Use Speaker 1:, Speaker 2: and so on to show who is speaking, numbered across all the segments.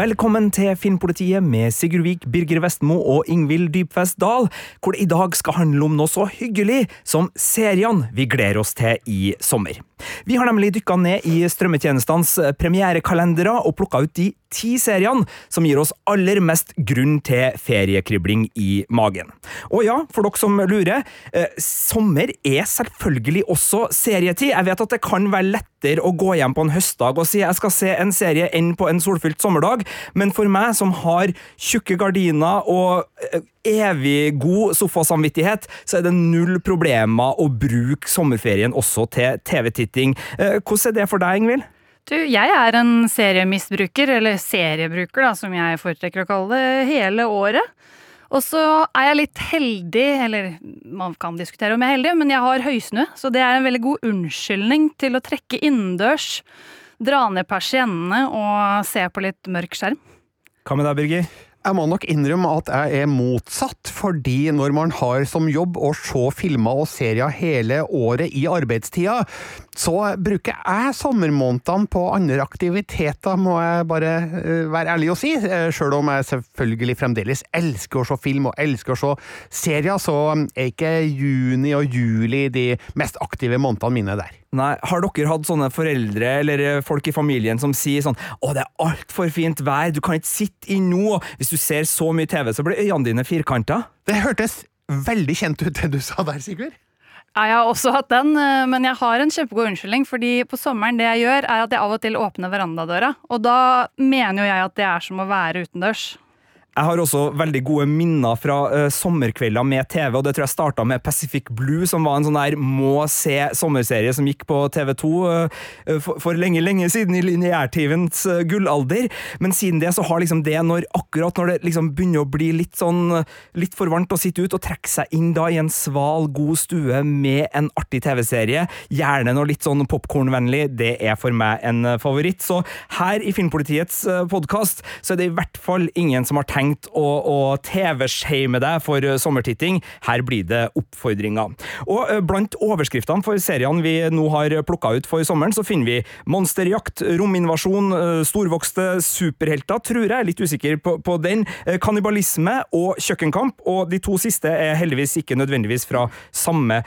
Speaker 1: Velkommen til Filmpolitiet med Sigurd Vik, Birger Vestmo og Ingvild Dybfest Dahl, hvor det i dag skal handle om noe så hyggelig som seriene vi gleder oss til i sommer. Vi har nemlig dykka ned i strømmetjenestenes premierekalendere og plukka ut de ti seriene som gir oss aller mest grunn til feriekribling i magen. Og ja, for dere som lurer, eh, sommer er selvfølgelig også serietid. Jeg vet at det kan være lettere å gå hjem på en høstdag og si jeg skal se en serie enn på en solfylt sommerdag, men for meg som har tjukke gardiner og eh, evig god sofasamvittighet, så er det null problemer å bruke sommerferien også til TV-titting. Eh, hvordan er det for deg, Ingvild?
Speaker 2: Du, jeg er en seriemisbruker, eller seriebruker, da, som jeg foretrekker å kalle det, hele året. Og så er jeg litt heldig, eller man kan diskutere om jeg er heldig, men jeg har høysnø, så det er en veldig god unnskyldning til å trekke innendørs, dra ned persiennene og se på litt mørk skjerm.
Speaker 1: Hva med deg, Birger?
Speaker 3: Jeg må nok innrømme at jeg er motsatt, fordi når man har som jobb å se filmer og serier hele året i arbeidstida, så bruker jeg sommermånedene på andre aktiviteter, må jeg bare uh, være ærlig og si. Uh, Sjøl om jeg selvfølgelig fremdeles elsker å se film og elsker å se serier, så er ikke juni og juli de mest aktive månedene mine der.
Speaker 1: Nei, Har dere hatt sånne foreldre eller folk i familien som sier sånn 'Å, det er altfor fint vær, du kan ikke sitte inne nå', hvis du ser så mye TV, så blir øynene dine firkanta?
Speaker 3: Det hørtes veldig kjent ut, det du sa der, Sigurd.
Speaker 2: Ja, jeg har også hatt den, eh, men jeg har en kjempegod unnskyldning. fordi på sommeren det jeg gjør, er at jeg av og til åpner verandadøra. Og da mener jo jeg at det er som å være utendørs.
Speaker 1: Jeg har også veldig gode minner fra uh, sommerkvelder med TV, og det tror jeg starta med Pacific Blue, som var en sånn der må se sommerserie som gikk på TV2 uh, for, for, lenge, lenge siden, i lineærtivens uh, gullalder. Men siden det så har liksom det, når, akkurat når det liksom begynner å bli litt sånn litt for varmt å sitte ut, og trekke seg inn da i en sval, god stue med en artig TV-serie, gjerne noe litt sånn popkornvennlig, det er for meg en favoritt. Så her i Filmpolitiets podkast så er det i hvert fall ingen som har tenkt tenkt å, å TV-shame deg for eh, sommertitting. Her blir det oppfordringer. Og eh, blant overskriftene for seriene vi nå har plukka ut for sommeren, så finner vi monsterjakt, rominvasjon, eh, storvokste superhelter, tror jeg, litt usikker på, på den, kannibalisme og kjøkkenkamp, og de to siste er heldigvis ikke nødvendigvis fra samme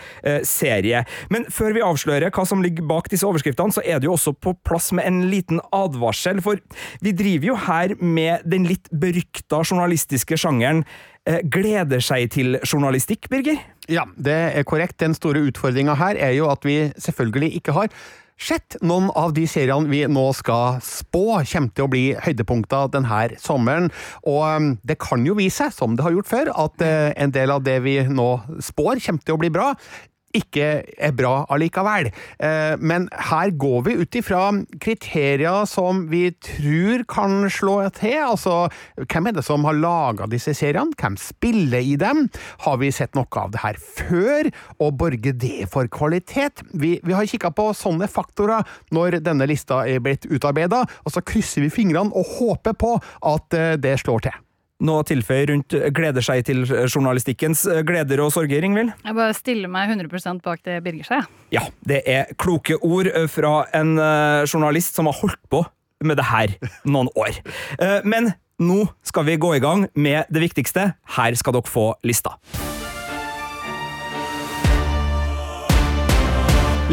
Speaker 1: serie. Men før vi avslører hva som ligger bak disse overskriftene, så er det jo også på plass med en liten advarsel, for vi driver jo her med den litt berykta journalistiske sjangeren eh, gleder seg til journalistikk, Birger?
Speaker 3: Ja, det er korrekt. Den store utfordringa her er jo at vi selvfølgelig ikke har sett noen av de seriene vi nå skal spå kommer til å bli høydepunkter denne sommeren. Og um, det kan jo vise seg, som det har gjort før, at eh, en del av det vi nå spår kommer til å bli bra ikke er bra allikevel. Eh, men her går vi ut ifra kriterier som vi tror kan slå til. Altså, hvem er det som har laga disse seriene? Hvem spiller i dem? Har vi sett noe av det her før? Og borger det for kvalitet? Vi, vi har kikka på sånne faktorer når denne lista er blitt utarbeida, og så krysser vi fingrene og håper på at eh, det slår til
Speaker 1: noe å tilføye rundt gleder seg til journalistikkens gleder og sorger, Ingvild?
Speaker 2: Jeg bare stiller meg 100% bak det Birger seg.
Speaker 1: Ja, det er kloke ord fra en eh, journalist som har holdt på med det her noen år. Eh, men nå skal vi gå i gang med det viktigste. Her skal dere få lista.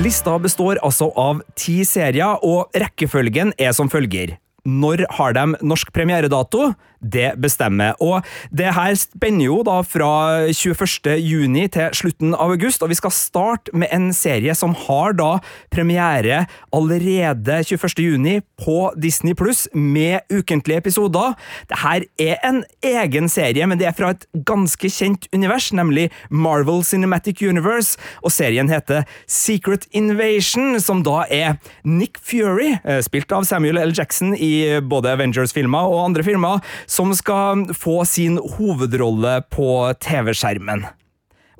Speaker 1: Lista består altså av ti serier, og rekkefølgen er som følger. Når har de norsk premieredato? Det bestemmer. Og det her spenner jo da fra 21. juni til slutten av august, og vi skal starte med en serie som har da premiere allerede 21. juni på Disney Pluss, med ukentlige episoder. Det her er en egen serie, men det er fra et ganske kjent univers, nemlig Marvel Cinematic Universe, og serien heter Secret Invasion, som da er Nick Fury, eh, spilt av Samuel L. Jackson i både Avengers-filmer og andre filmer, som skal få sin hovedrolle på TV-skjermen.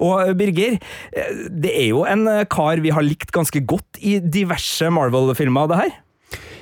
Speaker 1: Og Birger, det er jo en kar vi har likt ganske godt i diverse Marvel-filmer, det her?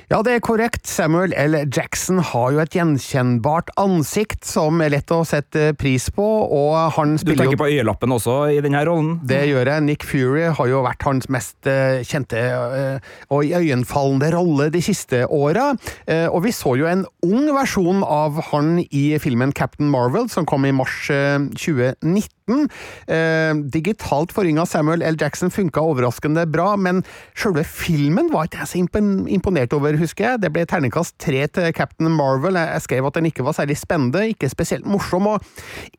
Speaker 3: Ja, det er korrekt. Samuel L. Jackson har jo et gjenkjennbart ansikt som er lett å sette pris på, og han spiller jo Du
Speaker 1: tenker på øyelappen også i denne rollen?
Speaker 3: Det gjør jeg. Nick Fury har jo vært hans mest eh, kjente eh, og iøynefallende rolle de siste åra, eh, og vi så jo en ung versjon av han i filmen Captain Marvel, som kom i mars 2019. 2017. Eh, digitalt forringa Samuel L. Jackson funka overraskende bra, men sjølve filmen var ikke jeg så imponert over, husker jeg. Det ble terningkast tre til Captain Marvel. Jeg skrev at den ikke var særlig spennende, ikke spesielt morsom, og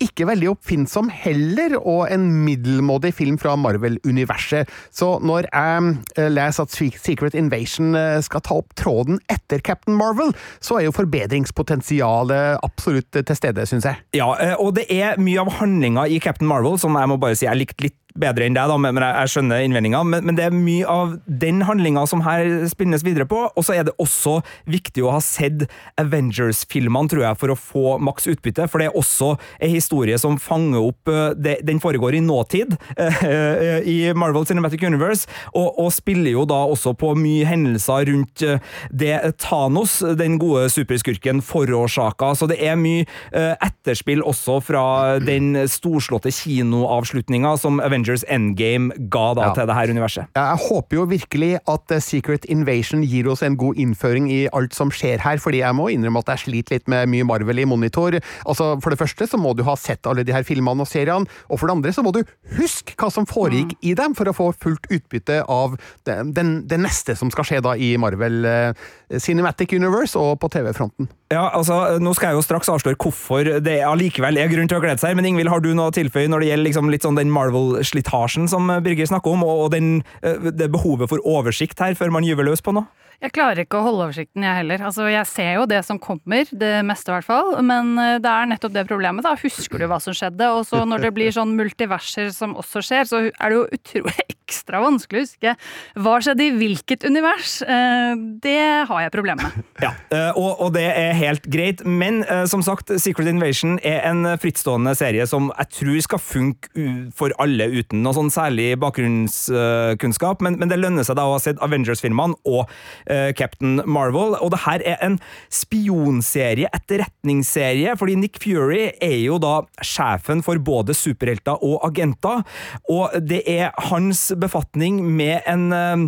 Speaker 3: ikke veldig oppfinnsom heller, og en middelmådig film fra Marvel-universet. Så når jeg eh, leser at Secret Invasion eh, skal ta opp tråden etter Captain Marvel, så er jo forbedringspotensialet absolutt til stede, syns jeg.
Speaker 1: Ja, eh, og det er mye av handlinga i Captain Marvel som jeg må bare si jeg likte litt bedre enn deg, da, men jeg, skjønner innvendinga. Men, men det er mye av den handlinga som her spinnes videre på, og så er det også viktig å ha sett Avengers-filmene, tror jeg, for å få maks utbytte, for det er også en historie som fanger opp eh, det, Den foregår i nåtid eh, eh, i Marvel Cinematic Universe, og, og spiller jo da også på mye hendelser rundt det Thanos, den gode superskurken, forårsaka. Så det er mye etterspill også fra den storslåtte kinoavslutninga som Avengers Endgame ga da
Speaker 3: Ja.
Speaker 1: til det her universet.
Speaker 3: Jeg håper jo virkelig at eh, Secret Invasion gir oss en god innføring i alt som skjer her, fordi jeg må innrømme at jeg sliter litt med mye Marvel i monitor. Altså, For det første så må du ha sett alle de her filmene og seriene, og for det andre så må du huske hva som foregikk i dem, for å få fullt utbytte av det, den, det neste som skal skje da i Marvel eh, Cinematic Universe og på TV-fronten.
Speaker 1: Ja, altså, Nå skal jeg jo straks avsløre hvorfor det allikevel er grunn til å glede seg, men Ingvild, har du noe å tilføye når det gjelder liksom litt sånn den Marvel-slitasjen som Birger snakker om, og den, eh, det behovet for oversikt her før man gyver løs på noe?
Speaker 2: Jeg klarer ikke å holde oversikten, jeg heller. Altså, jeg ser jo det som kommer, det meste i hvert fall, men eh, det er nettopp det problemet. Da husker du hva som skjedde, og så når det blir sånn multiverser som også skjer, så er det jo utrolig ekstra vanskelig å huske hva skjedde i hvilket univers. Eh, Det har jeg problemer med.
Speaker 1: Ja, eh, og, og det er helt greit, men som sagt, Secret Invasion er en frittstående serie som jeg tror skal funke for alle uten noe sånn særlig bakgrunnskunnskap, men, men det lønner seg da å ha sett Avengers-filmene og Captain Marvel, og det her er en spionserie, etterretningsserie, fordi Nick Fury er jo da sjefen for både superhelter og agenter, og det er hans befatning med en uh,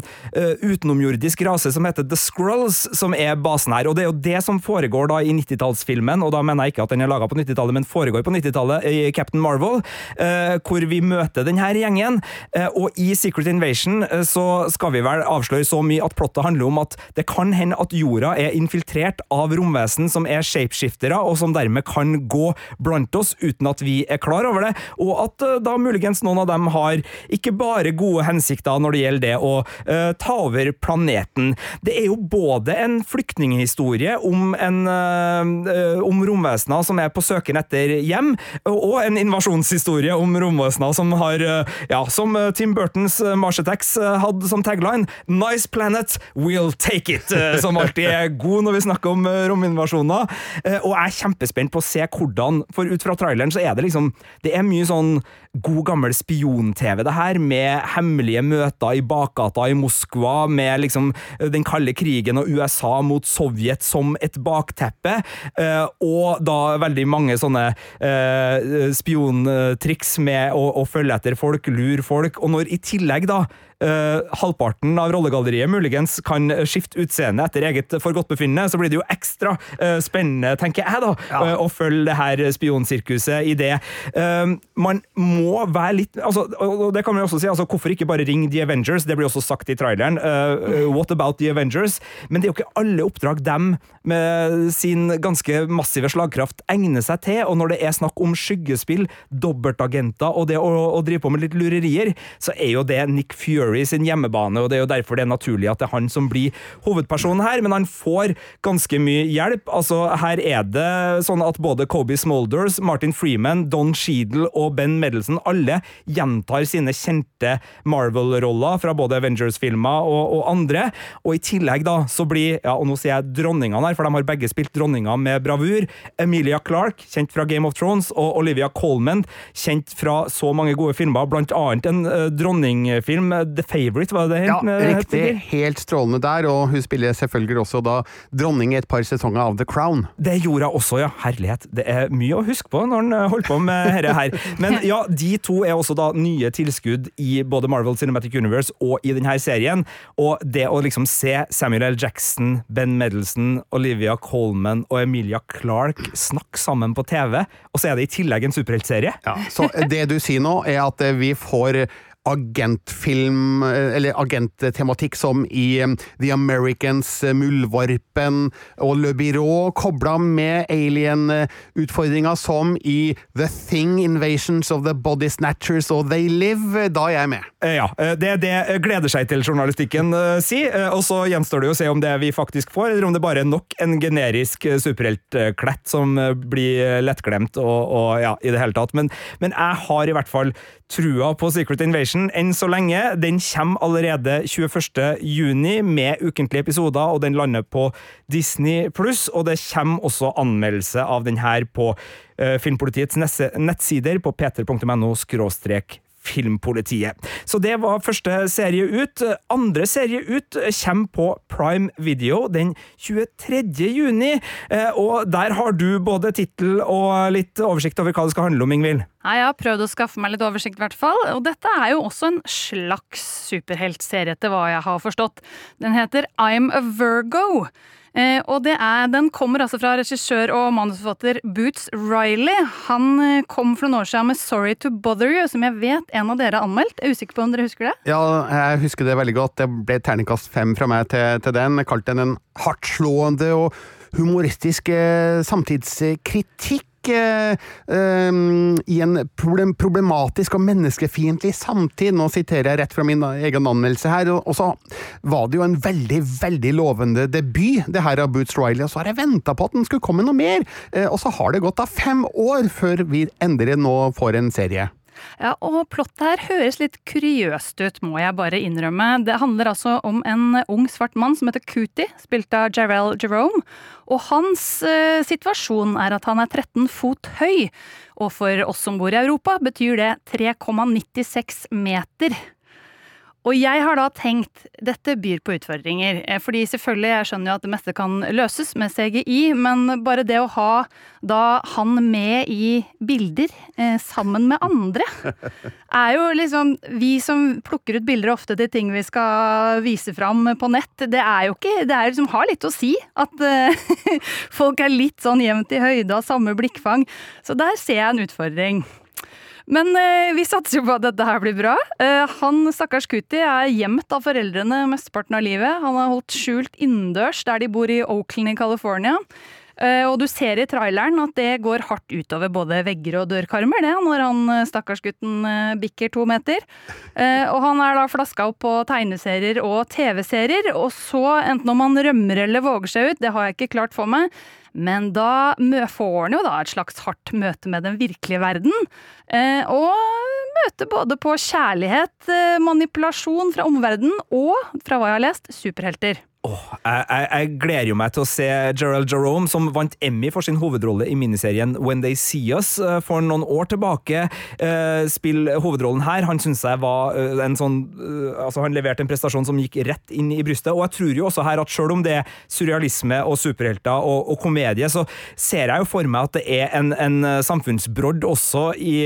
Speaker 1: utenomjordisk rase som heter The Skrulls, som er basen her, og det er jo det som foregår da i 90-tallsfilmen, og da mener jeg ikke at den er laga på 90-tallet, men foregår på 90-tallet i Captain Marvel, uh, hvor vi møter denne gjengen, Uh, og i Secret Invasion eh, så skal vi vel avsløre så mye at plottet handler om at det kan hende at jorda er infiltrert av romvesen som er shapeshiftere, og som dermed kan gå blant oss uten at vi er klar over det, og at eh, da muligens noen av dem har ikke bare gode hensikter når det gjelder det å uh, ta over planeten. Det er jo både en flyktninghistorie om, en, eh, om romvesener som er på søken etter hjem, og en invasjonshistorie om romvesener som har, uh, ja, som Tim Burtons Mars Attacks hadde som tagline, Nice planet, we'll take it, eh, som alltid er god når vi snakker om eh, rominvasjoner. Eh, Og jeg er kjempespent på å se hvordan, for ut fra traileren så er det liksom, det er mye sånn god gammel spion-TV det her, med hemmelige møter i bakgata i Moskva, med liksom eh, den kalde krigen og USA mot Sovjet som et bakteppe, eh, og da veldig mange sånne eh, spiontriks med å, å følge etter folk, lure folk, og når i tillegg da Uh, halvparten av rollegalleriet muligens kan skifte utseende etter eget forgodtbefinnende, så blir det jo ekstra uh, spennende, tenker jeg, da, eh, å følge det her spionsirkuset i det. Man må være litt altså, og det kan man også si, altså, Hvorfor ikke bare ringe The Avengers? Det blir også sagt i traileren. Uh, what about The Avengers? Men det er jo ikke alle oppdrag dem med sin ganske massive slagkraft egner seg til, og når det er snakk om skyggespill, dobbeltagenter og det å, å drive på med litt lurerier, så er jo det Nick Fury sin hjemmebane, og det er jo derfor det er naturlig at det er han som blir hovedpersonen her, men han får ganske mye hjelp. Altså, her er det sånn at både Kobe Smolders, Martin Freeman, Don Sheedle og Ben Mendelsohn alle gjentar sine kjente Marvel-roller fra både Avengers-filmer og, og andre, og i tillegg da, så blir, ja, og nå sier jeg dronningene her, for de har begge spilt dronninger med bravur, Emilia Clarke, kjent fra Game of Thrones, og Olivia Colman, kjent fra så mange gode filmer, blant annet en uh, dronningfilm, The Favourite, var det det?
Speaker 3: Ja, riktig. Helt strålende der, og hun spiller selvfølgelig også da dronning i et par sesonger av The Crown.
Speaker 1: Det gjorde hun også, ja. Herlighet. Det er mye å huske på når en eh, holder på med dette her. Men ja, de to er også da nye tilskudd i både Marvel Cinematic Universe og i denne serien. Og det å liksom se Samuel L. Jackson, Ben Medelson, Olivia Colman og Emilia Clarke snakke sammen på TV, og så er det i tillegg en superheltserie.
Speaker 3: Ja, så det du sier nå, er at vi får agentfilm, eller agenttematikk som i eh, The Americans, eh, Muldvarpen og Le Byrå, kobla med alien-utfordringer som i The Thing, Invasions of the Body Snatchers og They Live. Da er jeg med.
Speaker 1: Eh, Ja, eh, det det gleder seg til journalistikken eh, si, og så gjenstår det å se om det vi faktisk får, eller om det bare er nok en generisk superheltklett som blir lettglemt og, og ja, i det hele tatt. Men, men jeg har i hvert fall trua på Secret Invasion enn så lenge. Den kommer allerede 21. juni med ukentlige episoder, og den lander på Disney pluss, og det kommer også anmeldelse av den her på eh, Filmpolitiets nettsider på p3.no skråstrek Filmpolitiet. Så det var første serie ut. Andre serie ut kommer på Prime Video den 23. juni, eh, og der har du både tittel og litt oversikt over hva det skal handle om, Ingvild.
Speaker 2: Jeg har prøvd å skaffe meg litt oversikt, i hvert fall. Og dette er jo også en slags superheltserie, etter hva jeg har forstått. Den heter I'm a Virgo. Eh, og er, Den kommer altså fra regissør og manusforfatter Boots Riley. Han eh, kom for noen år siden med Sorry to Bother You, som jeg vet en av dere har anmeldt. Jeg er usikker på om dere husker det?
Speaker 3: Ja, jeg husker det veldig godt. Det ble terningkast fem fra meg til, til den. Jeg kalte den en hardtslående og humoristisk eh, samtidskritikk. Eh, eh, I en problematisk og menneskefiendtlig samtid. Nå siterer jeg rett fra min egen anmeldelse her. Og, så var det jo en veldig, veldig lovende debut, det her av Boots Riley. Og så har jeg venta på at den skulle komme noe mer. Eh, og så har det gått av fem år før vi endelig nå får en serie.
Speaker 2: Ja, og plottet her høres litt kuriøst ut, må jeg bare innrømme. Det handler altså om en ung svart mann som heter Cootie, spilt av Jarrell Jerome. Og hans eh, situasjon er at han er 13 fot høy. Og for oss som bor i Europa, betyr det 3,96 meter. Og jeg har da tenkt dette byr på utfordringer. eh, Fordi selvfølgelig, jeg skjønner jo at det meste kan løses med CGI, men bare det å ha da han med i bilder eh, sammen med andre, er jo liksom Vi som plukker ut bilder ofte til ting vi skal vise fram på nett, det er jo ikke Det er liksom har litt å si at eh, folk er litt sånn jevnt i høyde av samme blikkfang. Så der ser jeg en utfordring. Men eh, vi satser jo på at dette her blir bra. Eh, han stakkars Kuti er gjemt av foreldrene mesteparten av livet. Han har holdt skjult innendørs der de bor i Oakland i California. Eh, og du ser i traileren at det går hardt utover både vegger og dørkarmer, det, når han stakkars gutten eh, bikker to meter. Eh, og han er da flaska opp på tegneserier og TV-serier, og så, enten om han rømmer eller våger seg ut, det har jeg ikke klart for meg, men da får han jo da et slags hardt møte med den virkelige verden. Eh, og møte både på kjærlighet, eh, manipulasjon fra omverdenen og, fra hva jeg har lest, superhelter.
Speaker 1: Åh, jeg, jeg, jeg gleder jo meg til å se Gerald Jerome, som vant Emmy for sin hovedrolle i miniserien When They See Us eh, for noen år tilbake, uh, spille hovedrollen her. Han synes jeg var eh, en sånn uh, Altså, han leverte en prestasjon som gikk rett inn i brystet, og jeg tror jo også her at selv om det er surrealisme og superhelter og, og komedie, så ser jeg jo for meg at det er en, en samfunnsbrodd også i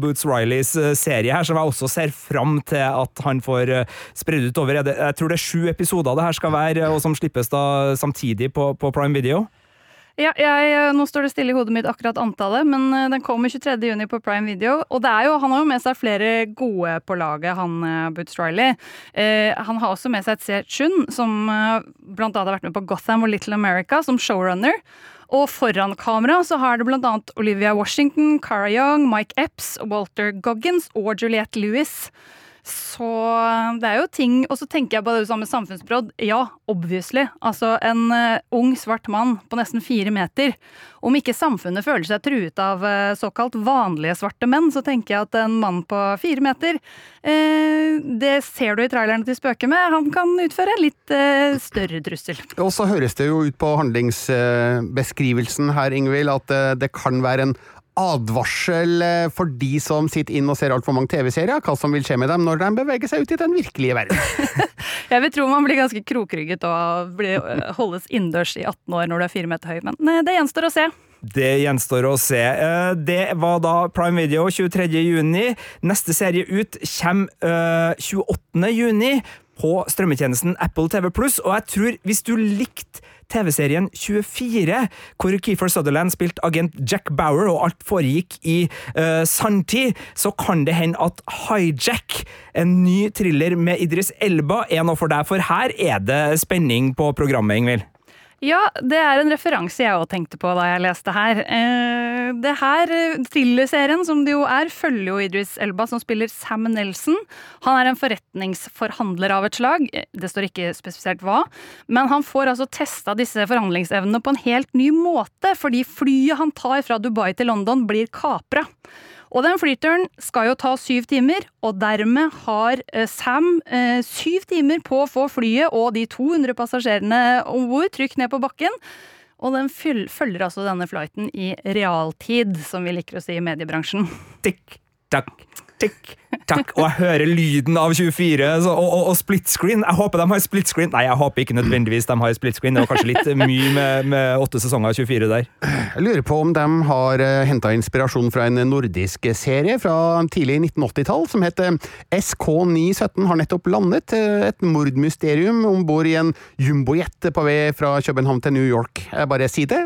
Speaker 1: Boots Rileys serie her, som jeg også ser fram til at han får spredd ut over. Er Jeg tror det er sju episoder det her skal være, og som slippes da samtidig på, på Prime Video.
Speaker 2: Ja, jeg, eh, nå står det stille i hodet mitt akkurat antallet, men eh, den kommer 23. juni på Prime Video. Og det er jo, han har jo med seg flere gode på laget, han eh, Boots Riley. Eh, han har også med seg et Se Chun, som eh, annet har vært med på Gotham og Little America som showrunner. Og foran kamera så har det annet Olivia Washington, Cara Young, Mike Epps, Walter Goggins og Juliette Lewis. Så det er jo ting Og så tenker jeg på det samme samfunnsbrodd. Ja, obviously. Altså en uh, ung, svart mann på nesten fire meter. Om ikke samfunnet føler seg truet av uh, såkalt vanlige svarte menn, så tenker jeg at en mann på fire meter uh, Det ser du i traileren til Spøke med. Han kan utføre en litt eh, større trussel.
Speaker 3: Og så høres det jo ut på handlingsbeskrivelsen her, Ingvild, at eh, det kan være en advarsel eh, for de som sitter inn og ser altfor mange TV-serier, hva som vil skje med dem når de beveger seg ut i den virkelige verden.
Speaker 2: Jeg vil tro man blir ganske krokrygget og eh, holdes innendørs i 18 år når du er fire meter høy, men eh, det gjenstår å se.
Speaker 1: Det gjenstår å se. Eh, det var da Prime Video 23. juni. Neste serie ut kommer 28. juni på strømmetjenesten Apple TV Pluss, og jeg tror hvis du likte TV-serien 24, hvor Keefer Sutherland spilte agent Jack Bauer, og alt foregikk i uh, sanntid, så kan det hende at Hijack, en ny thriller med Idris Elba, er noe for deg, for her er det spenning på programmet, Ingvild.
Speaker 2: Ja, det er en referanse jeg òg tenkte på da jeg leste her. Eh, det her Thriller-serien som det jo er, følger jo Idris Elba, som spiller Sam Nelson. Han er en forretningsforhandler av et slag. Det står ikke spesifisert hva. Men han får altså testa disse forhandlingsevnene på en helt ny måte, fordi flyet han tar fra Dubai til London, blir kapra. Og den flyturen skal jo ta syv timer, og dermed har eh, Sam eh, syv timer på å få flyet og de 200 passasjerene om bord trygt ned på bakken. Og den følger altså denne flighten i realtid, som vi liker å si i mediebransjen.
Speaker 1: Tikk, takk, tikk, takk. Og jeg hører lyden av 24 så, og, og, og, split screen. Jeg håper de har split screen. Nei, jeg håper ikke nødvendigvis de har split screen. Det var kanskje litt mye med, med åtte sesonger av 24 der.
Speaker 3: Jeg lurer på om de har eh, henta inspirasjon fra en nordisk serie fra tidlig 1980-tall som heter SK917 har nettopp landet. Eh, et mordmysterium om bord i en jumbojet på vei fra København til New York. Jeg bare sier det.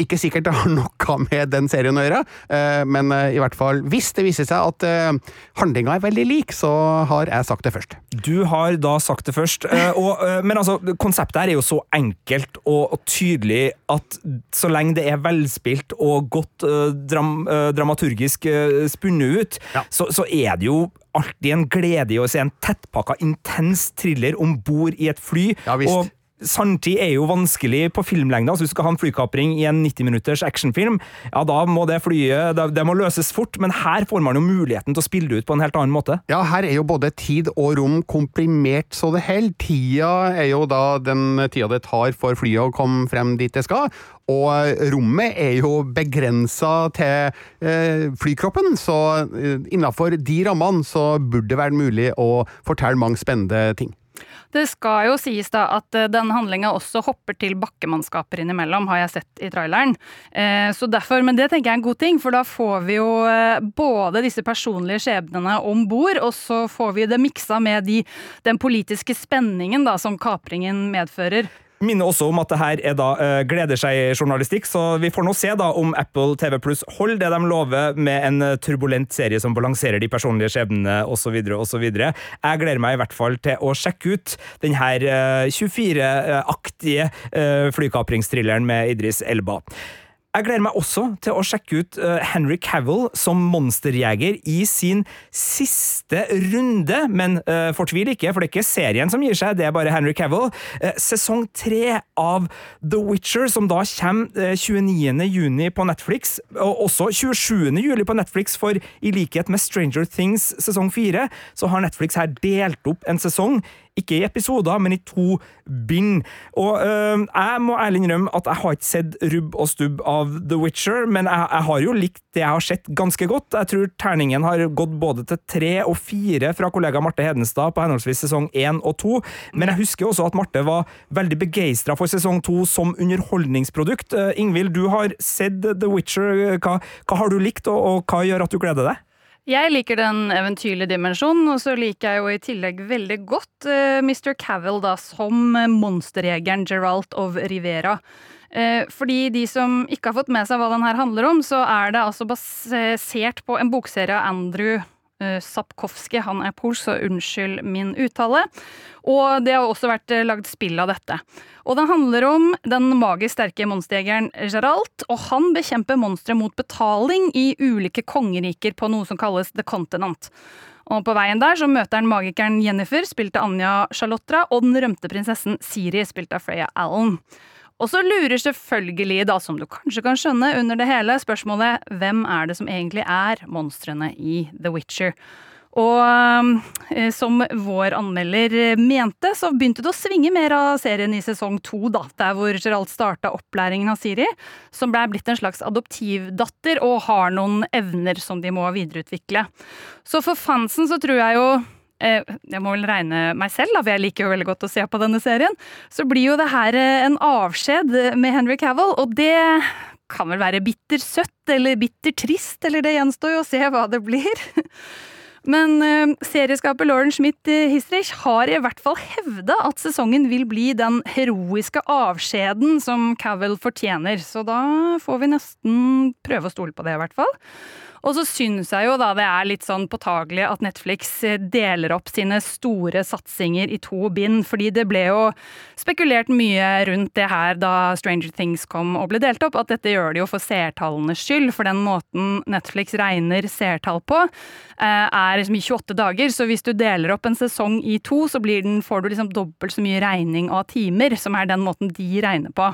Speaker 3: Ikke sikkert det har noe med den serien å gjøre, eh, men eh, i hvert fall hvis det viser seg at eh, handlinga er veldig lik, så har jeg sagt det først.
Speaker 1: Du har da sagt det først, og, men altså, konseptet her er jo så enkelt og, tydelig at så lenge det er velspilt og godt dram, dramaturgisk spunnet ut, ja. så, så er det jo alltid en glede i å se en tettpakka, intens thriller om bord i et fly.
Speaker 3: Ja, visst.
Speaker 1: og Sanntid er jo vanskelig på filmlengde. altså Hvis du skal ha en flykapring i en 90 minutters actionfilm, ja, da må det flyet det, det, må løses fort, men her får man jo muligheten til å spille det ut på en helt annen måte.
Speaker 3: Ja, her er jo både tid og rom komprimert så det holder. Tida er jo da den tida det tar for flyet å komme frem dit det skal, og rommet er jo begrensa til eh, flykroppen, så eh, innafor de rammene så burde det være mulig å fortelle mange spennende ting.
Speaker 2: Det skal jo sies da at denne den handlinga også hopper til bakkemannskaper innimellom, har jeg sett i traileren. Eh, så derfor, Men det tenker jeg er en god ting, for da får vi jo eh, både disse personlige skjebnene om bord, og så får vi det miksa med de, den politiske spenningen da som kapringen medfører
Speaker 1: minner også om at det her er da uh, gleder seg-journalistikk, så vi får nå se da om Apple TV Pluss holder det de lover med en eh, turbulent serie som balanserer de personlige skjebnene osv. osv. Jeg gleder meg i hvert fall til å sjekke ut den her uh, 24-aktige uh, flykapringsthrilleren med Idris Elba. Jeg gleder meg også til å sjekke ut uh, Henry Cavill som monsterjeger i sin siste runde, men uh, fortvil ikke, for det er ikke serien som gir seg, det er bare Henry Cavill. Uh, sesong tre av The Witcher, som da kommer 29. juni på Netflix, og også 27. juli på Netflix, for i likhet med Stranger Things sesong fire, så har Netflix her delt opp en sesong ikke i episoder, men i to bind. Og øh, jeg må ærlig innrømme at jeg har ikke sett rubb og stubb av The Witcher, men jeg, jeg, har jo likt det jeg har sett ganske godt. Jeg tror terningen har gått både til tre og fire fra kollega Marte Hedenstad på henholdsvis sesong én og to, men jeg husker også at Marte var veldig begeistra for sesong to som underholdningsprodukt. Uh, Ingvild, du har sett The Witcher. Hva, hva har du likt, og, og hva gjør at du gleder deg?
Speaker 2: Jeg liker den eventyrlige dimensjonen, og så liker jeg jo i tillegg veldig godt uh, eh, Mr. Cavill da, som monsterjegeren Geralt of Rivera. Uh, fordi de som ikke har fått med seg hva den her handler om, så er det altså basert på en bokserie av Andrew Sapkowski. Han er polsk, så unnskyld min uttale. Og det har også vært lagd spill av dette. Og den handler om den magisk sterke monsterjegeren Geralt, og han bekjemper monstre mot betaling i ulike kongeriker på noe som kalles The Continent. Og På veien der så møter han magikeren Jennifer, spilt av Anja Charlotra, og den rømte prinsessen Siri, spilt av Freya Allen. Og så lurer selvfølgelig, da, som du kanskje kan skjønne, under det hele spørsmålet hvem er det som egentlig er monstrene i The Witcher? Og eh, som vår anmelder mente, så begynte det å svinge mer av serien i sesong to, da. Der hvor Geralt starta opplæringen av Siri, som blei blitt en slags adoptivdatter og har noen evner som de må videreutvikle. Så for fansen så tror jeg jo jeg må vel regne meg selv, da, for jeg liker jo veldig godt å se på denne serien. Så blir jo det her en avskjed med Henry Cavill, og det kan vel være bitter søtt eller bitter trist, eller det gjenstår jo å se hva det blir. Men uh, serieskaper Lauren Schmidt-Histrich har i hvert fall hevda at sesongen vil bli den heroiske avskjeden som Cavill fortjener, så da får vi nesten prøve å stole på det, i hvert fall. Og så syns jeg jo da det er litt sånn påtagelig at Netflix eh, deler opp sine store satsinger i to bind, fordi det ble jo spekulert mye rundt det her da Stranger Things kom og ble delt opp, at dette gjør de jo for seertallenes skyld, for den måten Netflix regner seertall på, eh, er liksom i 28 dager, så hvis du deler opp en sesong i to, så den, får du liksom dobbelt så mye regning av timer, som er den måten de regner på.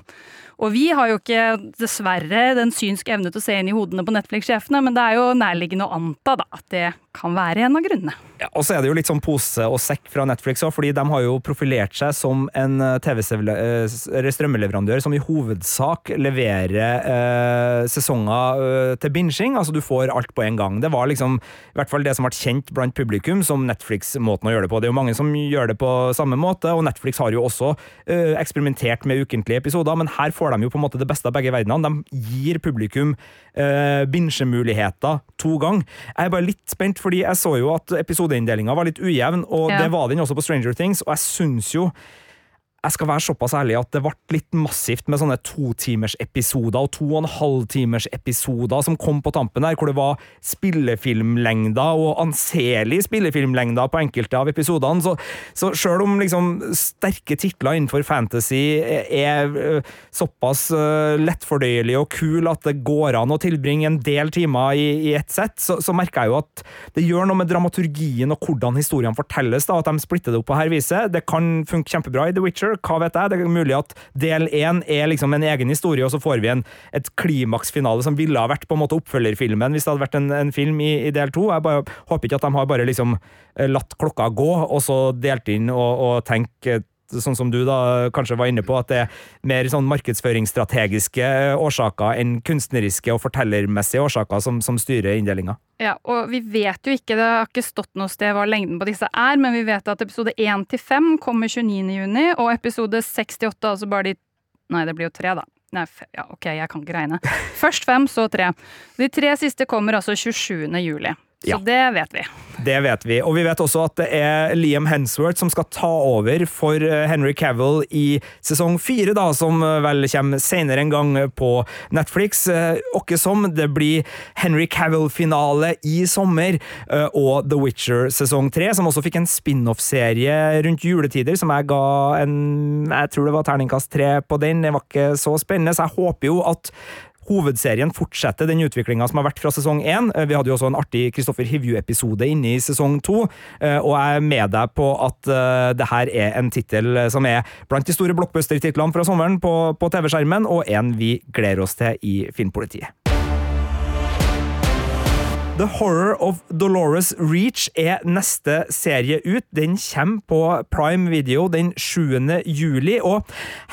Speaker 2: Og vi har jo ikke, dessverre, den synske evne til å se inn i hodene på Netflix-sjefene, men det er jo nærliggende å anta da, at det kan være en av grunnene.
Speaker 1: Ja, og så er det jo litt sånn pose og sekk fra Netflix òg, fordi de har jo profilert seg som en eh, TV-strømmeleverandør som i hovedsak leverer eh, sesonger eh, til binging. Altså du får alt på en gang. Det var liksom i hvert fall det som ble kjent blant publikum som Netflix-måten å gjøre det på. Det er jo mange som gjør det på samme måte, og Netflix har jo også eh, eksperimentert med ukentlige episoder, men her får de jo på en måte det beste av begge verdenene. De gir publikum eh, binsjemuligheter to ganger. Jeg er bare litt spent, fordi jeg så jo at episodeinndelinga var litt ujevn, og ja. det var den også på Stranger Things, og jeg syns jo jeg skal være såpass ærlig at det ble litt massivt med sånne totimersepisoder og to og en halvtimersepisoder som kom på tampen der, hvor det var spillefilmlengder og anselig spillefilmlengder på enkelte av episodene. Så, så sjøl om liksom sterke titler innenfor fantasy er uh, såpass uh, lettfordøyelig og kul at det går an å tilbringe en del timer i, i ett sett, så, så, merker jeg jo at det gjør noe med dramaturgien og hvordan historiene fortelles, da, at de splitter det opp på her viset. Det kan funke kjempebra i The Witcher hva vet jeg? Det er mulig at del én er liksom en egen historie, og så får vi en, et klimaksfinale som ville ha vært på en måte oppfølgerfilmen hvis det hadde vært en, en film i, i, del to. Jeg bare, håper ikke at de har bare liksom eh, latt klokka gå, og så delt inn og, og tenkt sånn som du da kanskje var inne på, at det er mer sånn markedsføringsstrategiske årsaker enn kunstneriske og fortellermessige årsaker som, som styrer inndelinga.
Speaker 2: Ja, og vi vet jo ikke, det har ikke stått noe sted hva lengden på disse er, men vi vet at episode 1 til 5 kommer 29. juni, og episode 68, altså bare de Nei, det blir jo tre, da. Nei, ja, ok, jeg kan ikke regne. Først fem, så tre. De tre siste kommer altså 27. juli. Så ja. det vet vi.
Speaker 1: Det vet vi. Og vi vet også at det er Liam Hensworth som skal ta over for eh, Henry Cavill i sesong fire, da, som eh, vel kommer senere en gang på Netflix. Åkke eh, som, det blir Henry Cavill-finale i sommer, og The Witcher sesong tre, som også fikk en spin-off-serie rundt juletider, som jeg ga en Jeg tror det var terningkast tre på den. Det var ikke så spennende, så jeg håper jo at hovedserien fortsetter den utviklinga som har vært fra sesong én. Eh, vi hadde jo også en artig Kristoffer Hivju-episode inne i sesong to, eh, og jeg er med deg på at uh, det her er en tittel som er blant de store blockbuster-titlene fra sommeren på, på TV-skjermen, og en vi gleder oss til i Filmpolitiet. The Horror of Dolores Reach er neste serie ut. Den kommer på Prime Video den 7. juli, og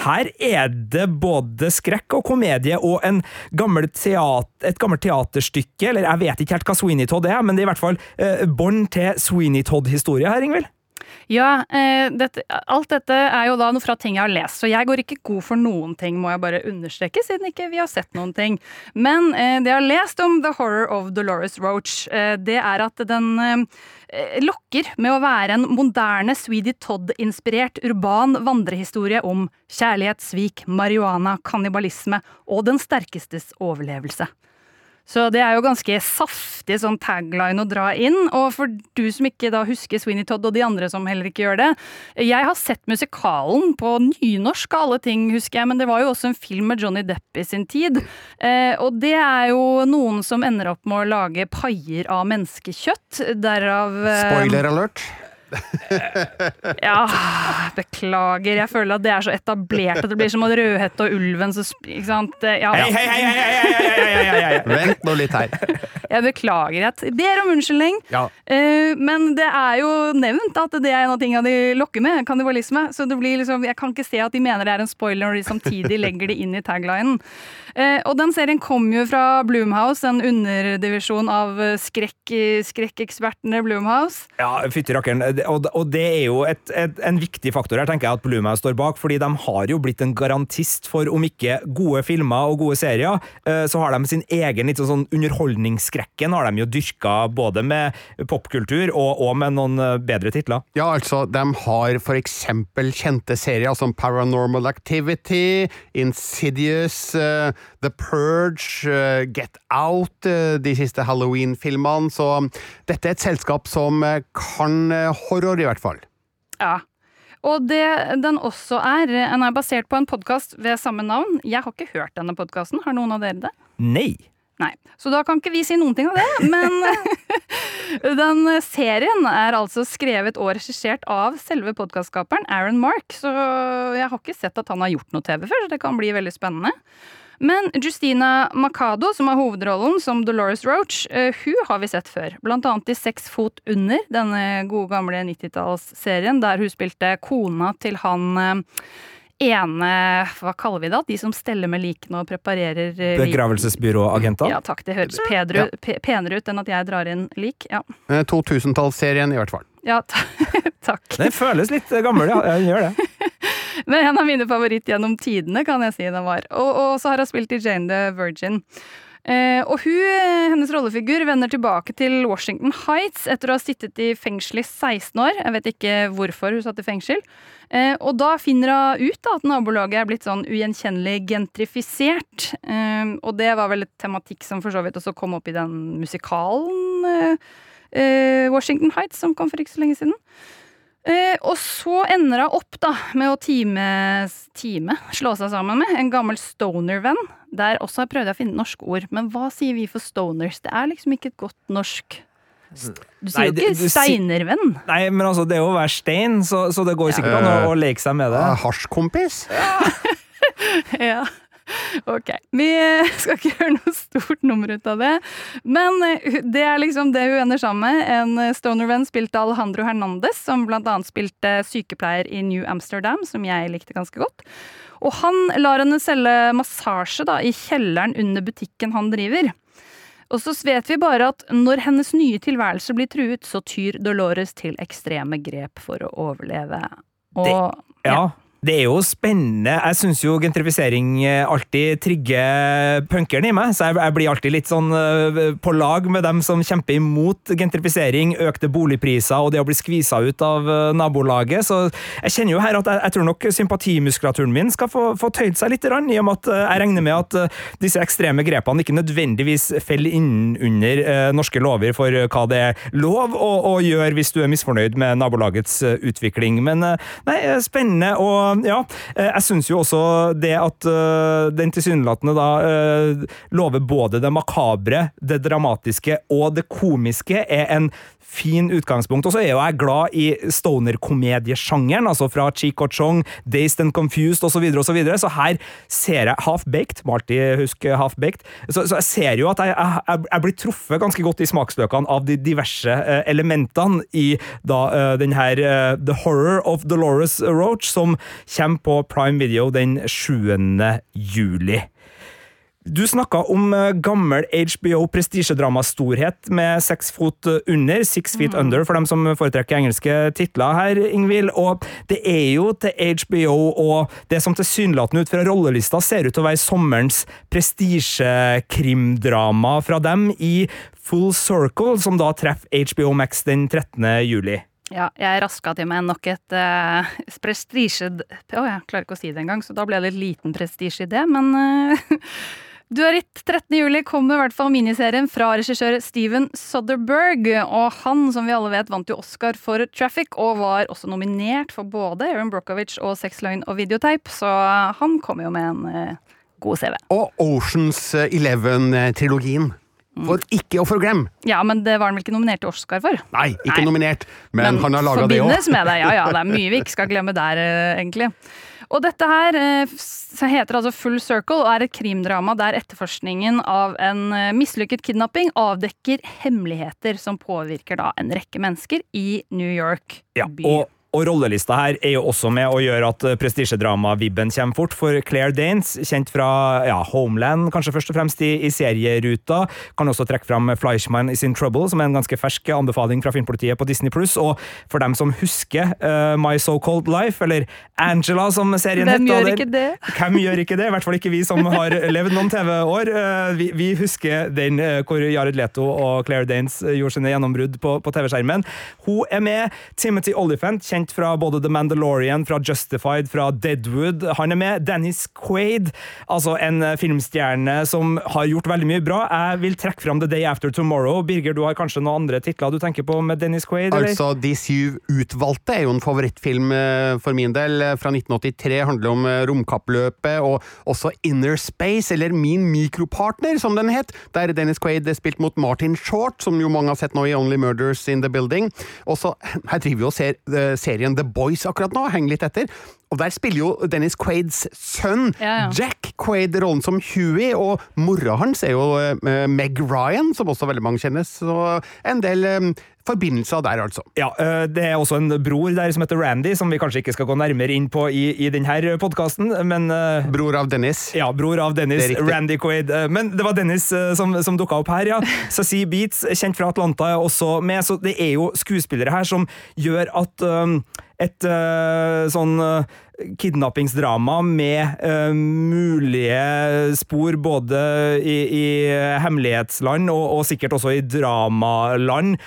Speaker 1: her er det både skrekk og komedie og gammel teater, et gammelt teaterstykke, eller jeg vet ikke helt hva Sweeney Todd er, men det er i hvert fall eh, bånd til Sweeney Todd-historie her, Ingvild.
Speaker 2: Ja, eh, dette, alt dette er jo da noe fra ting jeg har lest, så jeg går ikke god for noen ting, må jeg bare understreke, siden ikke vi har sett noen ting. Men eh, det jeg har lest om The Horror of Dolores Roach, eh, det er at den eh, lokker med å være en moderne Sweetie Todd-inspirert urban vandrehistorie om kjærlighet, svik, marihuana, kannibalisme og den sterkestes overlevelse. Så det er jo ganske saftig sånn tagline å dra inn. Og for du som ikke da husker Sweeney Todd, og de andre som heller ikke gjør det Jeg har sett musikalen på nynorsk av alle ting, husker jeg, men det var jo også en film med Johnny Depp i sin tid. Eh, og det er jo noen som ender opp med å lage paier av menneskekjøtt. Derav
Speaker 3: eh, Spoiler alert.
Speaker 2: Ja, beklager. Jeg føler at det er så etablert at det blir som Rødhette og ulven så Ikke sant? Eh, ja.
Speaker 1: Hei, hei, hei, hei,
Speaker 3: Vent nå litt her.
Speaker 2: Jeg beklager. Jeg ber om unnskyldning.
Speaker 1: Ja.
Speaker 2: Eh, men det er jo nevnt at det er en av tingene de lokker med, kannibalisme. Så det blir liksom, jeg kan ikke se at de mener det er en spoiler når de samtidig legger det inn i taglinen. Eh, og den serien kom jo fra Bloomhouse, en underdivisjon av skrekkekspertene skrekk Bloomhouse.
Speaker 1: Ja, fytti rakkeren. Og, og det er jo et, et, en viktig faktor her, tenker jeg, at Blumhouse står bak. fordi de har jo blitt en garantist for om ikke gode filmer og gode serier, eh, så har de sin egen litt sånn underholdningsskrekken har de jo dyrka både med popkultur og, og med noen eh, bedre titler.
Speaker 3: Ja, altså, de har for eksempel kjente serier som Paranormal Activity, Insidious, eh, The Purge, eh, Get Out, eh, de siste Halloween-filmene, så dette er et selskap som eh, kan horror, i hvert fall.
Speaker 2: Ja. Og det den også er, den er basert på en podkast ved samme navn. Jeg har ikke hørt denne podkasten. Har noen av dere det?
Speaker 1: Nei!
Speaker 2: Nei. Så da kan ikke vi si noen ting av det. Men den serien er altså skrevet og regissert av selve podkastskaperen Aaron Mark. Så jeg har ikke sett at han har gjort noe TV før, så det kan bli veldig spennende. Men Justina Macado, som har hovedrollen som Dolores Roach, eh, hun har vi sett før. Blant annet i Seks fot under, denne gode gamle 90-tallsserien, der hun spilte kona til han eh, ene Hva kaller vi det? De som steller med likene og preparerer eh, lik.
Speaker 1: Begravelsesbyråagenter.
Speaker 2: Ja takk, det høres pedre, penere ut enn at jeg drar inn lik. Ja,
Speaker 3: Eh, 2000-tallsserien, i hvert fall.
Speaker 2: Ja ta takk.
Speaker 1: Den føles litt gammel, ja. Den gjør det.
Speaker 2: Men en av mine favoritt gjennom tidene, kan jeg si den var. Og, og så har hun spilt i Jane the Virgin. Eh, og hun, eh, hennes rollefigur vender tilbake til Washington Heights etter å ha sittet i fengsel i 16 år. Jeg vet ikke hvorfor hun satt i fengsel. Eh, og da finner hun ut da, at nabolaget er blitt sånn ugjenkjennelig gentrifisert. Eh, og det var vel et tematikk som for så vidt også kom opp i den musikalen eh, eh, Washington Heights, som kom for ikke så lenge siden. Eh, og så ender hun opp da med å time, time slå seg sammen med en gammel stoner-venn. Der også har jeg å finne norske ord, men hva sier vi for stoners? Det er liksom ikke et godt norsk Du sier
Speaker 1: Nei,
Speaker 2: jo ikke steinervenn.
Speaker 1: Nei, men altså, det er jo å være stein, så, så det går sikkert an å, å leke seg med det.
Speaker 3: Eh, Hasjkompis?
Speaker 2: Ja. Ok. Vi skal ikke gjøre noe stort nummer ut av det. Men eh, det er liksom det hun ender sammen med. En eh, stoner-venn spilte Alejandro Hernandez, som annet spilte sykepleier i New Amsterdam, som jeg likte ganske godt. Og han lar henne selge massasje da, i kjelleren under butikken han driver. Og så vet vi bare at når hennes nye tilværelse blir truet, så tyr Dolores til ekstreme grep for å overleve. Og
Speaker 1: Ja, det er jo spennende. Jeg syns jo gentrifisering eh, alltid trigger punkeren i meg, så jeg, jeg blir alltid litt sånn eh, på lag med dem som kjemper imot gentrifisering, økte boligpriser og det å bli skvisa ut av eh, nabolaget. Så jeg kjenner jo her at jeg, jeg tror nok sympatimuskulaturen min skal få, få tøyd seg litt, rann, i og med at jeg regner med at disse ekstreme grepene ikke nødvendigvis faller inn under eh, norske lover for hva det er lov å, å gjøre hvis du er misfornøyd med nabolagets utvikling. Men nei, spennende. Og ja, eh, jeg syns jo også det at eh, den tilsynelatende da eh, lover både det makabre, det dramatiske og det komiske, er en fin utgangspunkt. Og så er jo jeg glad i stoner-komediesjangeren, altså fra Cheek og Chong, Dazed and Confused osv., så, så, videre. så her ser jeg Half-Baked, må alltid huske Half-Baked, så, så jeg ser jo at jeg, jeg, jeg blir truffet ganske godt i smaksløkene av de diverse elementene i da den her The Horror of Dolores Roach, som kommer på Prime Video den 7. juli. Du snakka om eh, gammel HBO prestisjedramastorhet med seks fot under, six feet under, for dem som foretrekker engelske titler her, Ingvild. Og det er jo til HBO og det som tilsynelatende ut fra rollelista ser ut til å være sommerens prestisjekrimdrama fra dem i Full Circle, som da treffer HBO Max den 13. juli.
Speaker 2: Ja, jeg raska til meg nok et uh, prestisje... Å, jeg klarer ikke å si det engang, så da ble det litt liten prestisje i det, men uh, Duarit 13. juli kommer i hvert fall miniserien fra regissør Steven Soderberg, og han, som vi alle vet, vant jo Oscar for Traffic, og var også nominert for både Aaron Brockovich og Sex, Løgn og Videotape, så han kommer jo med en uh, god CV.
Speaker 3: Og Oceans Eleven-trilogien. For ikke å forglemme!
Speaker 2: Ja, men det var han vel ikke nominert til Oscar for?
Speaker 3: Nei, ikke
Speaker 2: Nei.
Speaker 3: nominert, men, han har laga det òg.
Speaker 2: Forbindes med det, ja ja. Det er mye vi ikke skal glemme der, eh, egentlig. Og dette her eh, heter altså Full Circle og er et krimdrama der etterforskningen av en eh, mislykket kidnapping avdekker hemmeligheter som påvirker da en rekke mennesker i New York
Speaker 1: Ja, og, og rollelista her er jo også med å gjøre at eh, prestisjedrama-vibben kommer fort, for Claire Danes, kjent fra ja, Homeland, kanskje først og fremst i, i serieruta, kan også trekke fram Fleischmann is in Trouble, som er en ganske fersk anbefaling fra Filmpolitiet på Disney+, og for dem som husker uh, My So-Called Life, eller Angela, som serien
Speaker 2: Hvem gjør ikke det?
Speaker 1: Hvem gjør ikke det? I hvert fall ikke vi som har levd noen TV-år. Uh, Vi, vi husker den uh, hvor Jared Leto og Claire Danes gjorde sine gjennombrudd på, på TV-skjermen. Hun er med. Timothy Olyphant, kjent fra både The Mandalorian, fra Justified, fra Deadwood. Han er med. Dennis Quaid, altså en eh, filmstjerne som har gjort veldig mye bra. Jeg vil trekke fram The Day After Tomorrow. Birger, du har kanskje noen andre titler du tenker på med Dennis Quaid? eller?
Speaker 3: Altså, De syv utvalgte er jo en favorittfilm eh, for min del. eh, Fra 1983 handler om romkappløpet, og også Inner Space, eller Min mikropartner, som den het. Der Dennis Quaid er spilt mot Martin Short, som jo mange har sett nå i Only Murders in the Building. Og så, Her driver vi og ser eh, serien The Boys akkurat nå, henger litt etter. Og der spiller jo Dennis Quaids sønn,
Speaker 2: Ja, ja.
Speaker 3: Jack Quaid, rollen som Huey, og mora hans er jo eh, Meg Ryan, som også veldig mange kjennes, Så en del eh, forbindelser der, altså.
Speaker 1: Ja, øh, Det er også en bror der som heter Randy, som vi kanskje ikke skal gå nærmere inn på i, i denne podkasten, men øh,
Speaker 3: Bror av Dennis.
Speaker 1: ja, bror av Dennis. Randy Quaid. Øh, Men det var Dennis som, som dukka opp her, ja. Sassy Beats, kjent fra Atlanta, er også med, så det er jo skuespillere her som gjør at et sånn kidnappingsdrama med uh, mulige spor både i, i hemmelighetsland og, og sikkert også i dramaland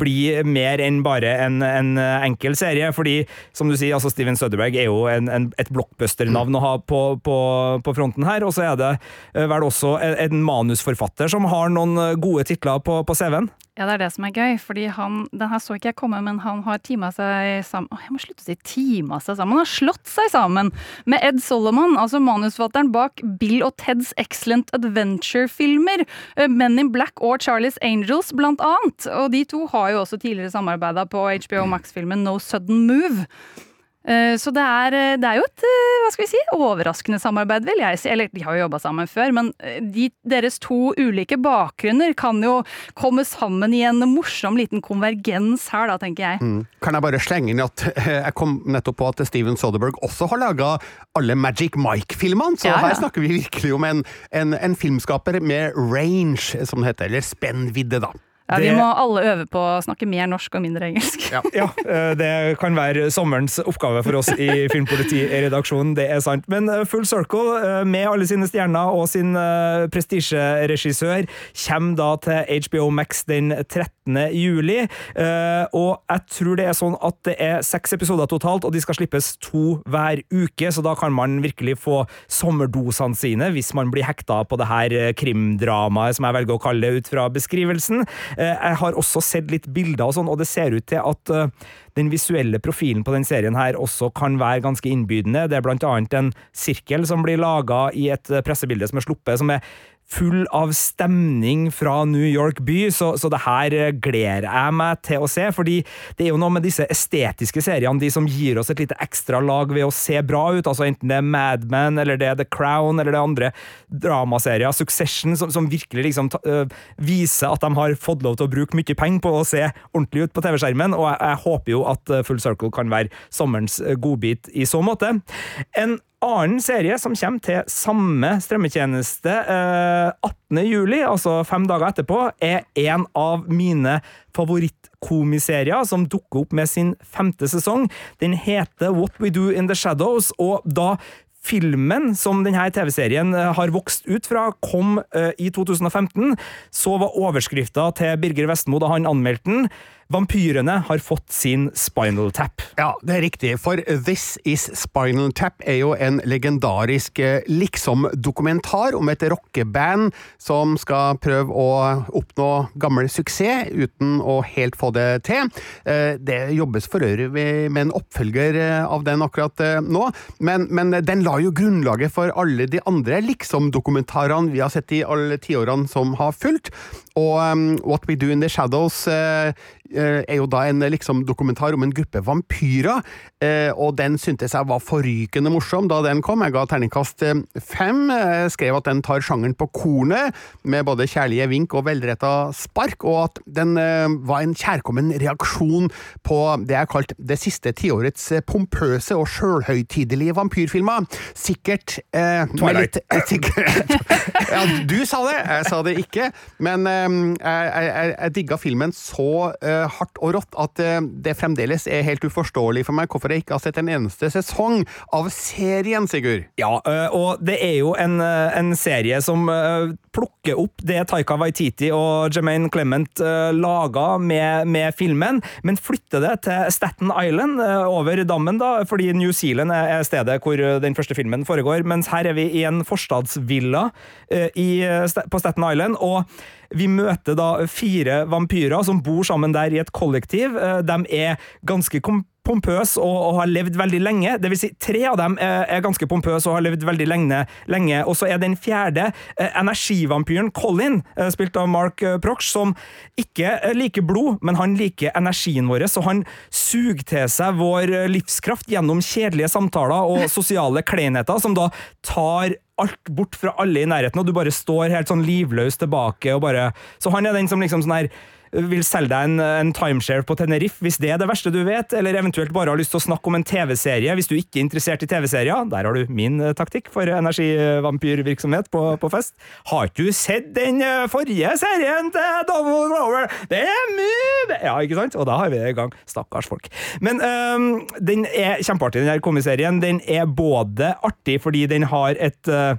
Speaker 1: blir mer enn bare en, en enkel serie. Fordi, som du sier, altså Steven Søderberg er jo en, en, et blockbuster-navn å ha på, på, på fronten her. Og så er det øh, vel også en, manusforfatter som har noen gode titler på, på CV-en.
Speaker 2: Ja, det er det som er gøy, fordi han, den her så ikke jeg komme, men han har tima seg sammen Å, Jeg må slutte å si tima seg sammen. Han har slått seg sammen med Ed Solomon, altså manusforfatteren bak Bill og Teds Excellent Adventure-filmer. eh, Men in Black og Charlie's Angels, blant annet. Og de to har jo også tidligere samarbeida på HBO Max-filmen No Sudden Move. Eh, Så det er, eh, det er jo et eh, hva skal vi si, overraskende samarbeid, vil jeg si. Eller de har jo jobba sammen før, men de, deres to ulike bakgrunner kan jo komme sammen i en morsom liten konvergens her, da, tenker jeg.
Speaker 3: Mm. Kan jeg bare slenge inn at jeg kom nettopp på at Steven Soderberg også har laga alle Magic Mike-filmene, så
Speaker 2: Ja, ja.
Speaker 3: her snakker vi virkelig om en, en, en filmskaper med range, som det heter, eller spennvidde, da.
Speaker 2: Ja, vi må alle øve på å snakke mer norsk og mindre engelsk.
Speaker 3: Ja.
Speaker 1: Ja, øh, det kan være sommerens oppgave for oss i Filmpolitiredaksjonen, det er sant. Men øh, Full Circle, øh, med alle sine stjerner og sin prestisjeregissør, kommer da til HBO Max den 13. juli. Og jeg tror det er sånn at det er seks episoder totalt, og de skal slippes to hver uke, så da kan man virkelig få sommerdosene sine hvis man blir hekta på det her krimdramaet, som jeg velger å kalle det ut fra beskrivelsen. Eh, Jeg har også sett litt bilder og sånn, og det ser ut til at eh, den visuelle profilen på den serien her også kan være ganske innbydende. Det er blant annet en sirkel som blir laga i et eh, pressebilde som er sluppet, som er full av stemning fra New York by, så, så det her eh, gleder jeg meg til å se, fordi det er jo noe med disse estetiske seriene, de som gir oss et lite ekstra lag ved å se bra ut, altså enten det er Mad Men, eller det er The Crown, eller det er andre dramaserier, Succession, som, som virkelig liksom ta, øh, viser at de har fått lov til å bruke mye penger på å se ordentlig ut på TV-skjermen, og jeg, jeg håper jo at øh, Full Circle kan være sommerens godbit i så måte. En annen serie som kommer til samme strømmetjeneste eh, 18. juli, altså fem dager etterpå, er en av mine favorittkomiserier som dukker opp med sin femte sesong. Den heter What We Do In The Shadows, og da filmen som denne TV-serien eh, har vokst ut fra, kom eh, i 2015, så var overskrifta til Birger Vestmo da han anmeldte den Vampyrene har fått sin Spinal Tap.
Speaker 3: Ja, det er riktig, for This Is Spinal Tap er jo en legendarisk eh, liksom-dokumentar om et rockeband som skal prøve å oppnå gammel suksess uten å helt få det til. Eh, det jobbes for øvrig med en oppfølger eh, av den akkurat nå, men, men den la jo grunnlaget for alle de andre liksom-dokumentarene vi har sett i alle tiårene som har fulgt. Og um, What We Do In The Shadows uh, er jo da en liksom, dokumentar om en gruppe vampyrer, uh, og den syntes jeg var forrykende morsom da den kom. Jeg ga terningkast fem. Jeg skrev at den tar sjangeren på kornet, med både kjærlige vink og velretta spark, og at den var en kjærkommen reaksjon på det jeg kalte det siste tiårets pompøse og sjølhøytidelige vampyrfilmer. Sikkert
Speaker 1: Twilight.
Speaker 3: Litt, sikkert, ja, du sa det, jeg sa det ikke, men jeg, jeg, jeg digga filmen så uh, hardt og rått at uh, det fremdeles er helt uforståelig for meg hvorfor jeg ikke har sett en eneste sesong av serien, Sigurd.
Speaker 1: Ja, uh, og det er jo en, en serie som plukker opp det Taika Waititi og Jermaine Clement laga med, med, filmen, men flytter det til Staten Island, over dammen, da, fordi New Zealand er stedet hvor den første filmen foregår, mens her er vi i en forstadsvilla i, på Staten Island. og vi møter da fire vampyrer som bor sammen der i et kollektiv. Eh, de er ganske pompøse og, og, har levd veldig lenge. Det vil si, tre av dem er, ganske pompøse og har levd veldig lenge. lenge. Og så er den fjerde eh, energivampyren Colin, eh, spilt av Mark Proch, som ikke liker blod, men han liker energien vår, så han suger til seg vår livskraft gjennom kjedelige samtaler og sosiale kleinheter, som da tar alt bort fra alle i nærheten, og du bare står helt sånn livløs tilbake og bare Så han er den som liksom sånn her vil selge deg en, en, timeshare på Tenerife, hvis det er det verste du vet, eller eventuelt bare har lyst til å snakke om en TV-serie hvis du ikke er interessert i TV-serier. Der har du min uh, taktikk for energivampyrvirksomhet på, på, fest. Har ikke du sett den uh, forrige serien til Donald Rover? Det er mye Ja, ikke sant? Og da har vi det i gang. Stakkars folk. Men um, den er kjempeartig, den her komiserien. Den er både artig fordi den har et uh,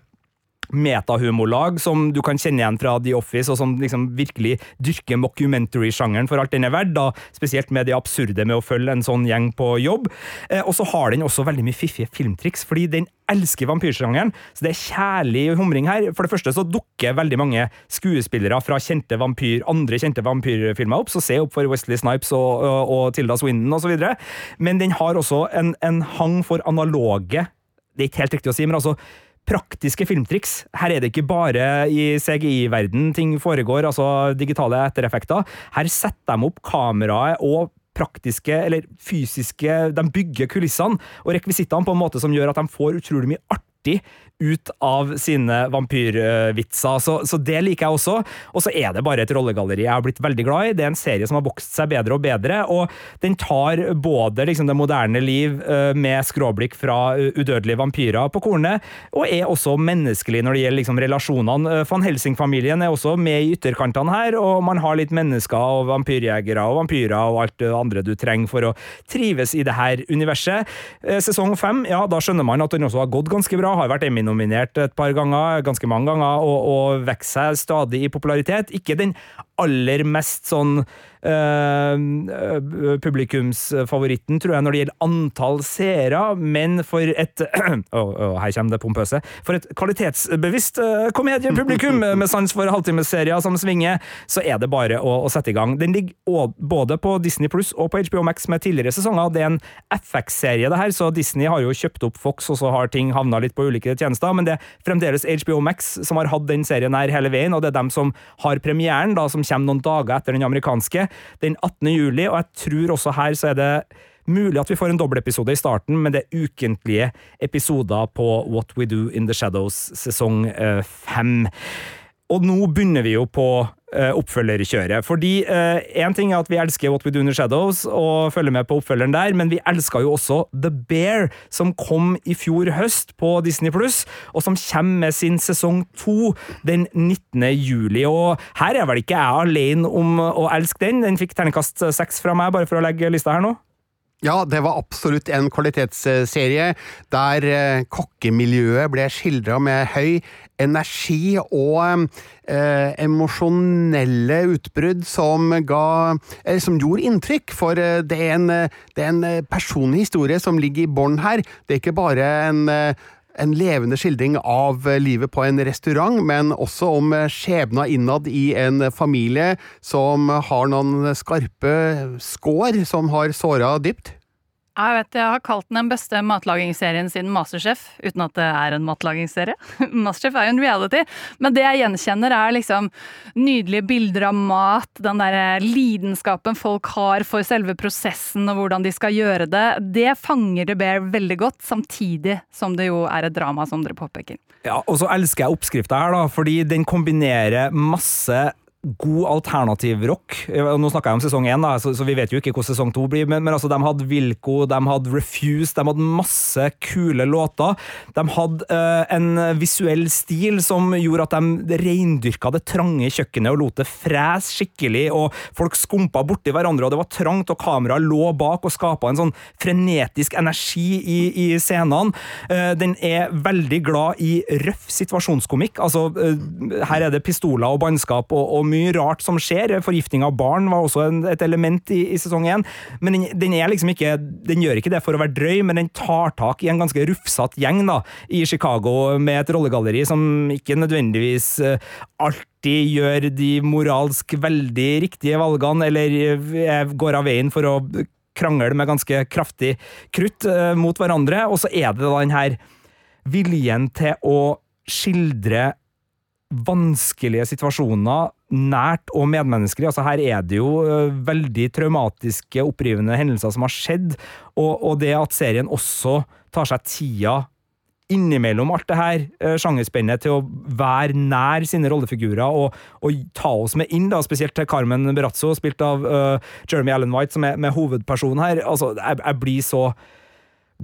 Speaker 1: metahumorlag som du kan kjenne igjen fra The Office, og som liksom virkelig dyrker mockumentary-sjangeren for alt den er verdt, da, spesielt med det absurde med å følge en sånn gjeng på jobb. Eh, og så har den også veldig mye fiffige filmtriks, fordi den elsker vampyrsjangeren, så det er kjærlig humring her. For det første så dukker veldig mange skuespillere fra kjente vampyr, andre kjente vampyrfilmer opp, så se opp for Wesley Snipes og, og, og Tilda Swindon osv. Men den har også en, en hang for analoge det er ikke helt riktig å si, men altså praktiske filmtriks. Her er det ikke bare i CGI-verden ting foregår, altså digitale ettereffekter. Her setter de opp kameraet og praktiske eller fysiske De bygger kulissene og rekvisittene på en måte som gjør at de får utrolig mye artig ut av sine vampyrvitser. Så, så, det liker jeg også. Og så er det bare et rollegalleri jeg har blitt veldig glad i. Det er en serie som har vokst seg bedre og bedre, og den tar både liksom, det moderne liv uh, med skråblikk fra uh, udødelige vampyrer på kornet, og er også menneskelig når det gjelder liksom, relasjonene. Uh, Van Helsing-familien er også med i ytterkantene her, og man har litt mennesker og vampyrjegere og vampyrer og alt det andre du trenger for å trives i det her universet. Sesong fem, ja, da skjønner man at den også har gått ganske bra, har vært Emmy nominert et par ganger, ganske mange ganger, og, og vokser seg stadig i popularitet. Ikke den aller mest sånn uh, publikumsfavoritten, tror jeg, når det gjelder antall seere, men for et oh, oh, Her kommer det pompøse. For et kvalitetsbevisst uh, komediepublikum med sans for halvtimesserier som svinger, så er det bare å, å sette i gang. Den ligger både på Disney Pluss og på HBO Max med tidligere sesonger. Det er en FX-serie, det her, så Disney har jo kjøpt opp Fox, og så har ting havna litt på ulike tjenester, men det er fremdeles HBO Max som har hatt den serien her hele veien, og det er dem som har premieren, da, som kommer noen dager etter den amerikanske den 18. juli, og jeg tror også her så er det mulig at vi får en dobbeltepisode i starten, men det er ukentlige episoder på What We Do In The Shadows sesong eh, fem. Og nå begynner vi jo på uh, oppfølgerkjøret. Fordi én uh, ting er at vi elsker What We Do Under Shadows og følger med på oppfølgeren der, men vi elsker jo også The Bear, som kom i fjor høst på Disney Pluss, og som kommer med sin sesong to den 19. juli. Og her er vel ikke jeg alene om å elske den. Den fikk terningkast seks fra meg, bare for å legge lista her nå.
Speaker 3: Ja, det var absolutt en kvalitetsserie der eh, kokkemiljøet ble skildra med høy energi og eh, emosjonelle utbrudd som ga eh, som gjorde inntrykk, for eh, det er en, eh, det er en personlig historie som ligger i bånn her. Det er ikke bare en en levende skildring av eh, livet på en restaurant, men også om eh, skjebna innad i en familie som har noen skarpe skår som har såra dypt.
Speaker 2: Jeg vet, jeg har kalt den den beste matlagingsserien siden Masterchef, uten at det er en matlagingsserie. Masterchef er jo en reality, men det jeg gjenkjenner er liksom nydelige bilder av mat, den der lidenskapen folk har for selve prosessen og hvordan de skal gjøre det. Det fanger The Bear veldig godt, samtidig som det jo er et drama, som dere påpeker.
Speaker 1: Ja, Og så elsker jeg oppskrifta her, da, fordi den kombinerer masse god alternativ rock. Nå snakker jeg om sesong én, så, så, vi vet jo ikke hvordan sesong to blir, men, men altså, de hadde Wilco, de hadde Refuse, de hadde masse kule låter. De hadde uh, en visuell stil som gjorde at de reindyrka det trange kjøkkenet og lot det frese skikkelig, og folk skumpa borti hverandre, og det var trangt, og kameraet lå bak og skapa en sånn frenetisk energi i, i scenene. Uh, den er veldig glad i røff situasjonskomikk. Altså, uh, her er det pistoler og bannskap og, og mye rart som skjer. Forgifting av barn var også en, et element i, i sesong én. Men den, den, er liksom ikke, den gjør ikke det for å være drøy, men den tar tak i en ganske rufsete gjeng da, i Chicago, med et rollegalleri som ikke nødvendigvis uh, alltid gjør de moralsk veldig riktige valgene, eller uh, går av veien for å krangle med ganske kraftig krutt uh, mot hverandre. Og så er det da den her viljen til å skildre vanskelige situasjoner nært og medmenneskelig. Altså Her er det jo uh, veldig traumatiske, opprivende hendelser som har skjedd, og, og, det at serien også tar seg tida innimellom alt det her uh, sjangerspennet til å være nær sine rollefigurer og, og, ta oss med inn, da, spesielt til Carmen Berazzo, spilt av uh, Jeremy Allen White, som er med hovedpersonen her. Altså, jeg, jeg blir så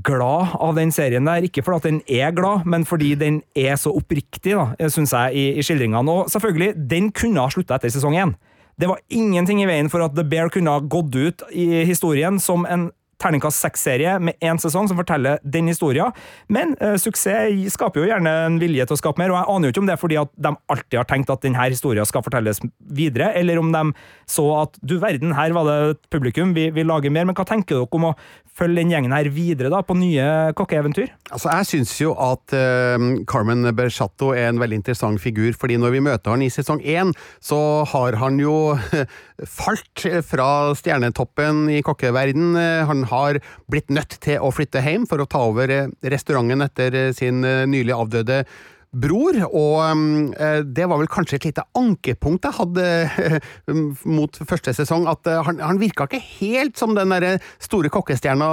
Speaker 1: glad av den serien der. Ikke fordi den er glad, men fordi den er så oppriktig, da, syns jeg, i, i skildringene. Og selvfølgelig, den kunne ha slutta etter sesong én. Det var ingenting i veien for at The Bear kunne ha gått ut i historien som en terningkast seks-serie med én sesong som forteller den historien. Men uh, suksess skaper jo gjerne en vilje til å skape mer, og jeg aner jo ikke om det er fordi at de alltid har tenkt at denne historien skal fortelles videre, eller om de så at du verden, her var det et publikum, vi, vi lager mer. Men hva tenker dere om å følge den gjengen her videre da, på nye kokkeeventyr?
Speaker 3: Altså, Jeg syns jo at uh, Carmen Berchatto er en veldig interessant figur, fordi når vi møter han i sesong én, så har han jo falt fra stjernetoppen i kokkeverden. Han har blitt nødt til å flytte hjem for å ta over restauranten etter sin nylig avdøde bror, og uh, det var vel kanskje et lite ankepunkt jeg hadde uh, mot første sesong, at uh, han, han virka ikke helt som den der store kokkestjerna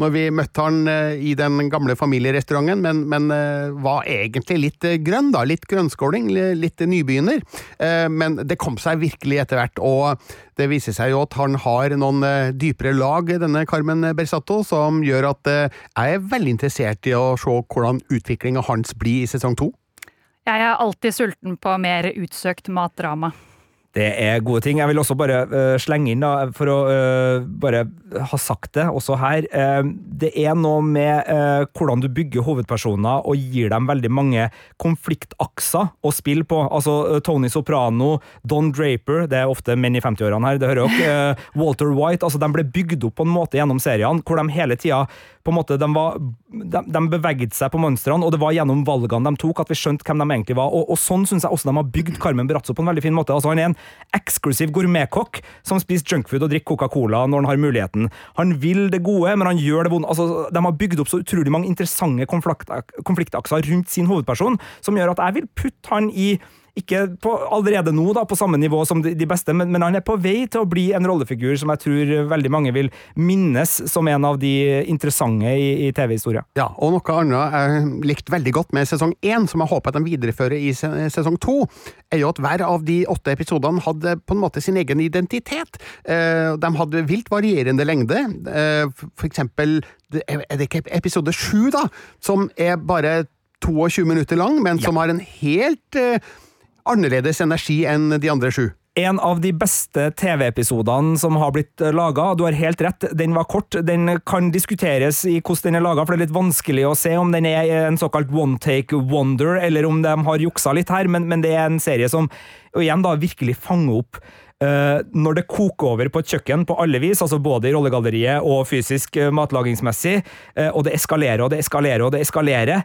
Speaker 3: når vi møtte han i den gamle familierestauranten, men, men var egentlig litt grønn, da. Litt grønnskåling, litt nybegynner. men det kom seg virkelig etter hvert, og det viser seg jo at han har noen eh, dypere lag, denne Carmen Bersato, som gjør at eh, jeg er veldig interessert i å se hvordan utviklinga hans blir i sesong.
Speaker 2: Jeg er alltid sulten på mer utsøkt matdrama.
Speaker 1: Det er gode ting. Jeg vil også bare uh, slenge inn, da, for å uh, bare ha sagt det også her. Uh, det er noe med hvordan du bygger hovedpersoner og gir dem veldig mange konfliktakser å spille på. Altså Tony Soprano, Don Draper, det er ofte menn i 50-årene her, det hører dere. Walter White. altså De ble bygd opp på en måte gjennom seriene hvor de hele tida på en måte, de, var, de, de beveget seg på monstrene, og det var gjennom valgene de tok at vi skjønte hvem de egentlig var. Og, og sånn syns jeg også de har bygd Carmen Berazzo på en veldig fin måte. Altså Han er en eksklusiv gourmetkokk som spiser junkfood og drikker Coca-Cola når han har muligheten. Han vil det gode, men han gjør det vonde. Altså, de har bygd opp så utrolig mange interessante konfliktakser rundt sin hovedperson, som gjør at jeg vil putte han i ikke på, allerede nå da, på samme nivå som de, de beste, men, men, han er på vei til å bli en rollefigur som jeg tror veldig mange vil minnes som en av de interessante i, i TV-historia.
Speaker 3: Ja, og noe annet jeg likte veldig godt med sesong én, som jeg håper at de viderefører i sesong to, er jo at hver av de åtte episodene hadde på en måte sin egen identitet. Eh, de hadde vilt varierende lengde. Eh, for eksempel, er det ikke episode sju, da, som er bare 22 minutter lang, men som har en helt eh, annerledes energi enn de andre sju.
Speaker 1: En av de beste TV-episodene som har blitt laga. Du har helt rett, den var kort. Den kan diskuteres i hvordan den er laga, for det er litt vanskelig å se om den er en såkalt one take wonder, eller om de har juksa litt her, men, men det er en serie som igjen da virkelig fanger opp Uh, når det koker over på et kjøkken på alle vis, altså både i rollegalleriet og fysisk uh, matlagingsmessig, uh, og det eskalerer og det eskalerer og det eskalerer,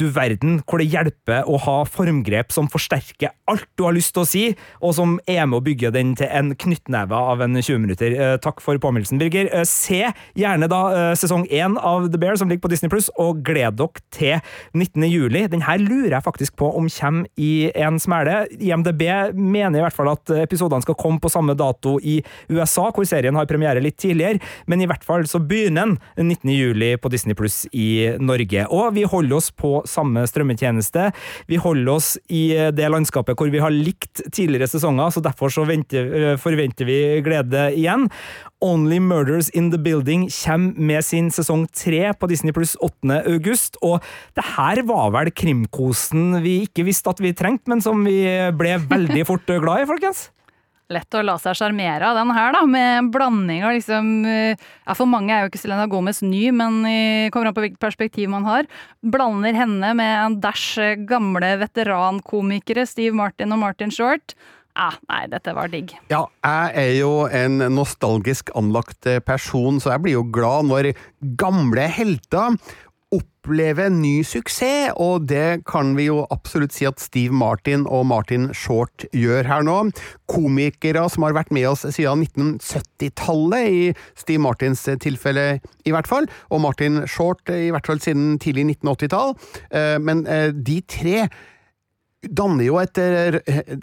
Speaker 1: du verden hvor det hjelper å ha formgrep som forsterker alt du har lyst til å si, og som er med å bygge den til en knyttneve av en 20 minutter. Eh, takk for påminnelsen, Birger. Eh, se gjerne da eh, sesong én av The Bear som ligger på Disney Pluss, og gled dere til 19. juli. Den her lurer jeg faktisk på om kommer i en smelle. IMDb mener i hvert fall at episodene skal komme på samme dato i USA, hvor serien har premiere litt tidligere, men i hvert fall så begynner den 19. juli på Disney Pluss i Norge. Og vi holder oss på samme strømmetjeneste. Vi holder oss i det landskapet hvor vi har likt tidligere sesonger, så derfor så venter, eh, forventer vi glede igjen. Only Murders in the Building kommer med sin sesong tre på Disney pluss 8. august, og det her var vel krimkosen vi ikke visste at vi trengte, men som vi ble veldig fort glad i, folkens?
Speaker 2: Lett å la seg sjarmere av den her, da, med blanding av liksom eh, Ja, for mange er jo ikke Selena Gomez ny, men kommer an på hvilket perspektiv man har. Blander henne med en dash eh, gamle veterankomikere, Steve Martin og Martin Short. Ah, nei, dette var digg.
Speaker 3: Ja, jeg er jo en nostalgisk anlagt person, så jeg blir jo glad når gamle helter oppleve ny suksess, og det kan vi jo absolutt si at Steve Martin og Martin Short gjør her nå. Komikere som har vært med oss siden 1970-tallet, i Steve Martins tilfelle i hvert fall, og Martin Short i hvert fall siden tidlig 1980-tall. Eh, men eh, de tre danner jo et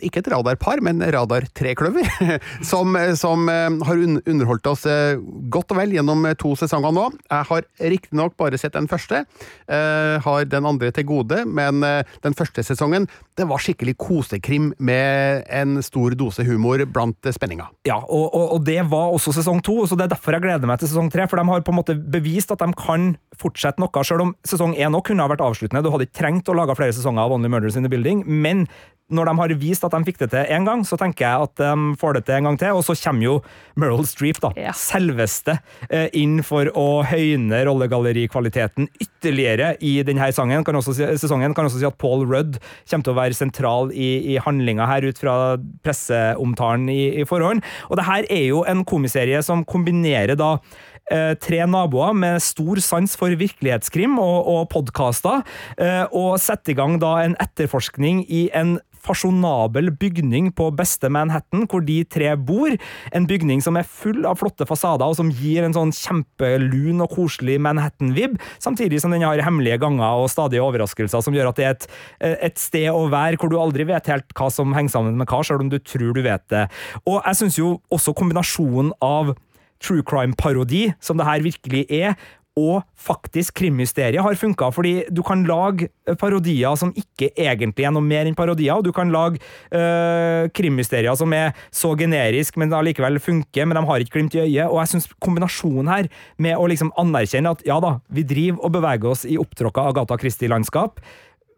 Speaker 3: ikke et radarpar, men radar-trekløver, som, som, eh, har underholdt oss eh, godt og vel gjennom eh, to sesonger nå. Jeg har riktignok bare sett den første, har den andre til gode, men den første sesongen det var skikkelig kosekrim med en stor dose humor blant spenninga.
Speaker 1: Ja, og, og, og, det var også sesong to, så det er derfor jeg gleder meg til sesong tre. For de har på en måte bevist at de kan fortsette noe, selv om sesong én òg kunne ha vært avsluttende. Du hadde ikke trengt å lage flere sesonger av Only Murders in the Building men når de har vist at de fikk det til én gang, så tenker jeg at de får det til en gang til. Og så kommer jo Meryl Streep, da, ja. selveste, eh, inn for å høyne rollegallerikvaliteten ytterligere i denne sangen. Kan si, sesongen. Kan også si at Paul Rudd kommer til å være sentral i, i handlinga her, ut fra presseomtalen i, i forhånd. Og det her er jo en komiserie som kombinerer da tre naboer med stor sans for virkelighetskrim og, og podkaster, eh, og setter i gang da en etterforskning i en fasjonabel bygning på beste Manhattan, hvor de tre bor. En bygning som er full av flotte fasader, og som gir en sånn kjempelun og koselig Manhattan-vib, samtidig som den har hemmelige ganger og stadige overraskelser, som gjør at det er et, et, sted å være hvor du aldri vet helt hva som henger sammen med hva, selv om du tror du vet det. Og jeg syns jo også kombinasjonen av true crime-parodi, som det her virkelig er, og faktisk krimmysteriet har funka, fordi du kan lage parodier som ikke egentlig er noe mer enn parodier, og du kan lage øh, krimmysterier som er så generisk, men allikevel funker, men de har ikke glimt i øyet. Og jeg syns kombinasjonen her med å liksom anerkjenne at ja da, vi driver og beveger oss i opptråkka Agatha Christie-landskap,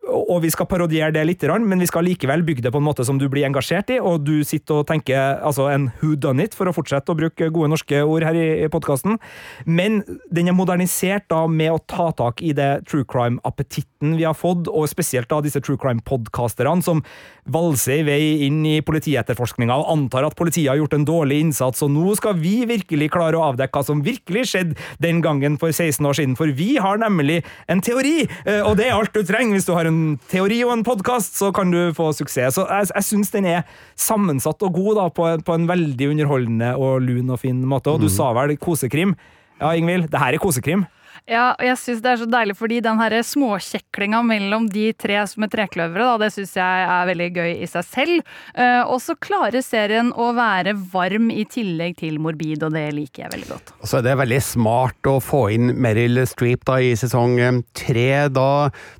Speaker 1: og vi skal parodiere det litt, men vi skal likevel bygge det på en måte som du blir engasjert i, og du sitter og tenker altså en who done it, for å fortsette å bruke gode norske ord her i, podkasten. Men den er modernisert da med å ta tak i det true crime-appetitten vi har fått, og spesielt da disse true crime-podkasterne som valser i vei inn i politietterforskninga og antar at politiet har gjort en dårlig innsats, og nå skal vi virkelig klare å avdekke hva som virkelig skjedde den gangen for 16 år siden, for vi har nemlig en teori, eh, og det er alt du trenger hvis du har en en teori og en podkast, så kan du få suksess. Så jeg, jeg syns den er sammensatt og god da, på, på, en veldig underholdende og lun og fin måte. Og du mm. sa vel kosekrim? Ja, Ingvild, det her er kosekrim.
Speaker 2: Ja, og jeg syns det er så deilig, fordi den her småkjeklinga mellom de tre som er trekløvere, da, det syns jeg er veldig gøy i seg selv. Uh, og så klarer serien å være varm i tillegg til morbid, og det liker jeg veldig godt.
Speaker 3: Og så er det veldig smart å få inn Meryl Streep da, i sesong eh, tre. Da,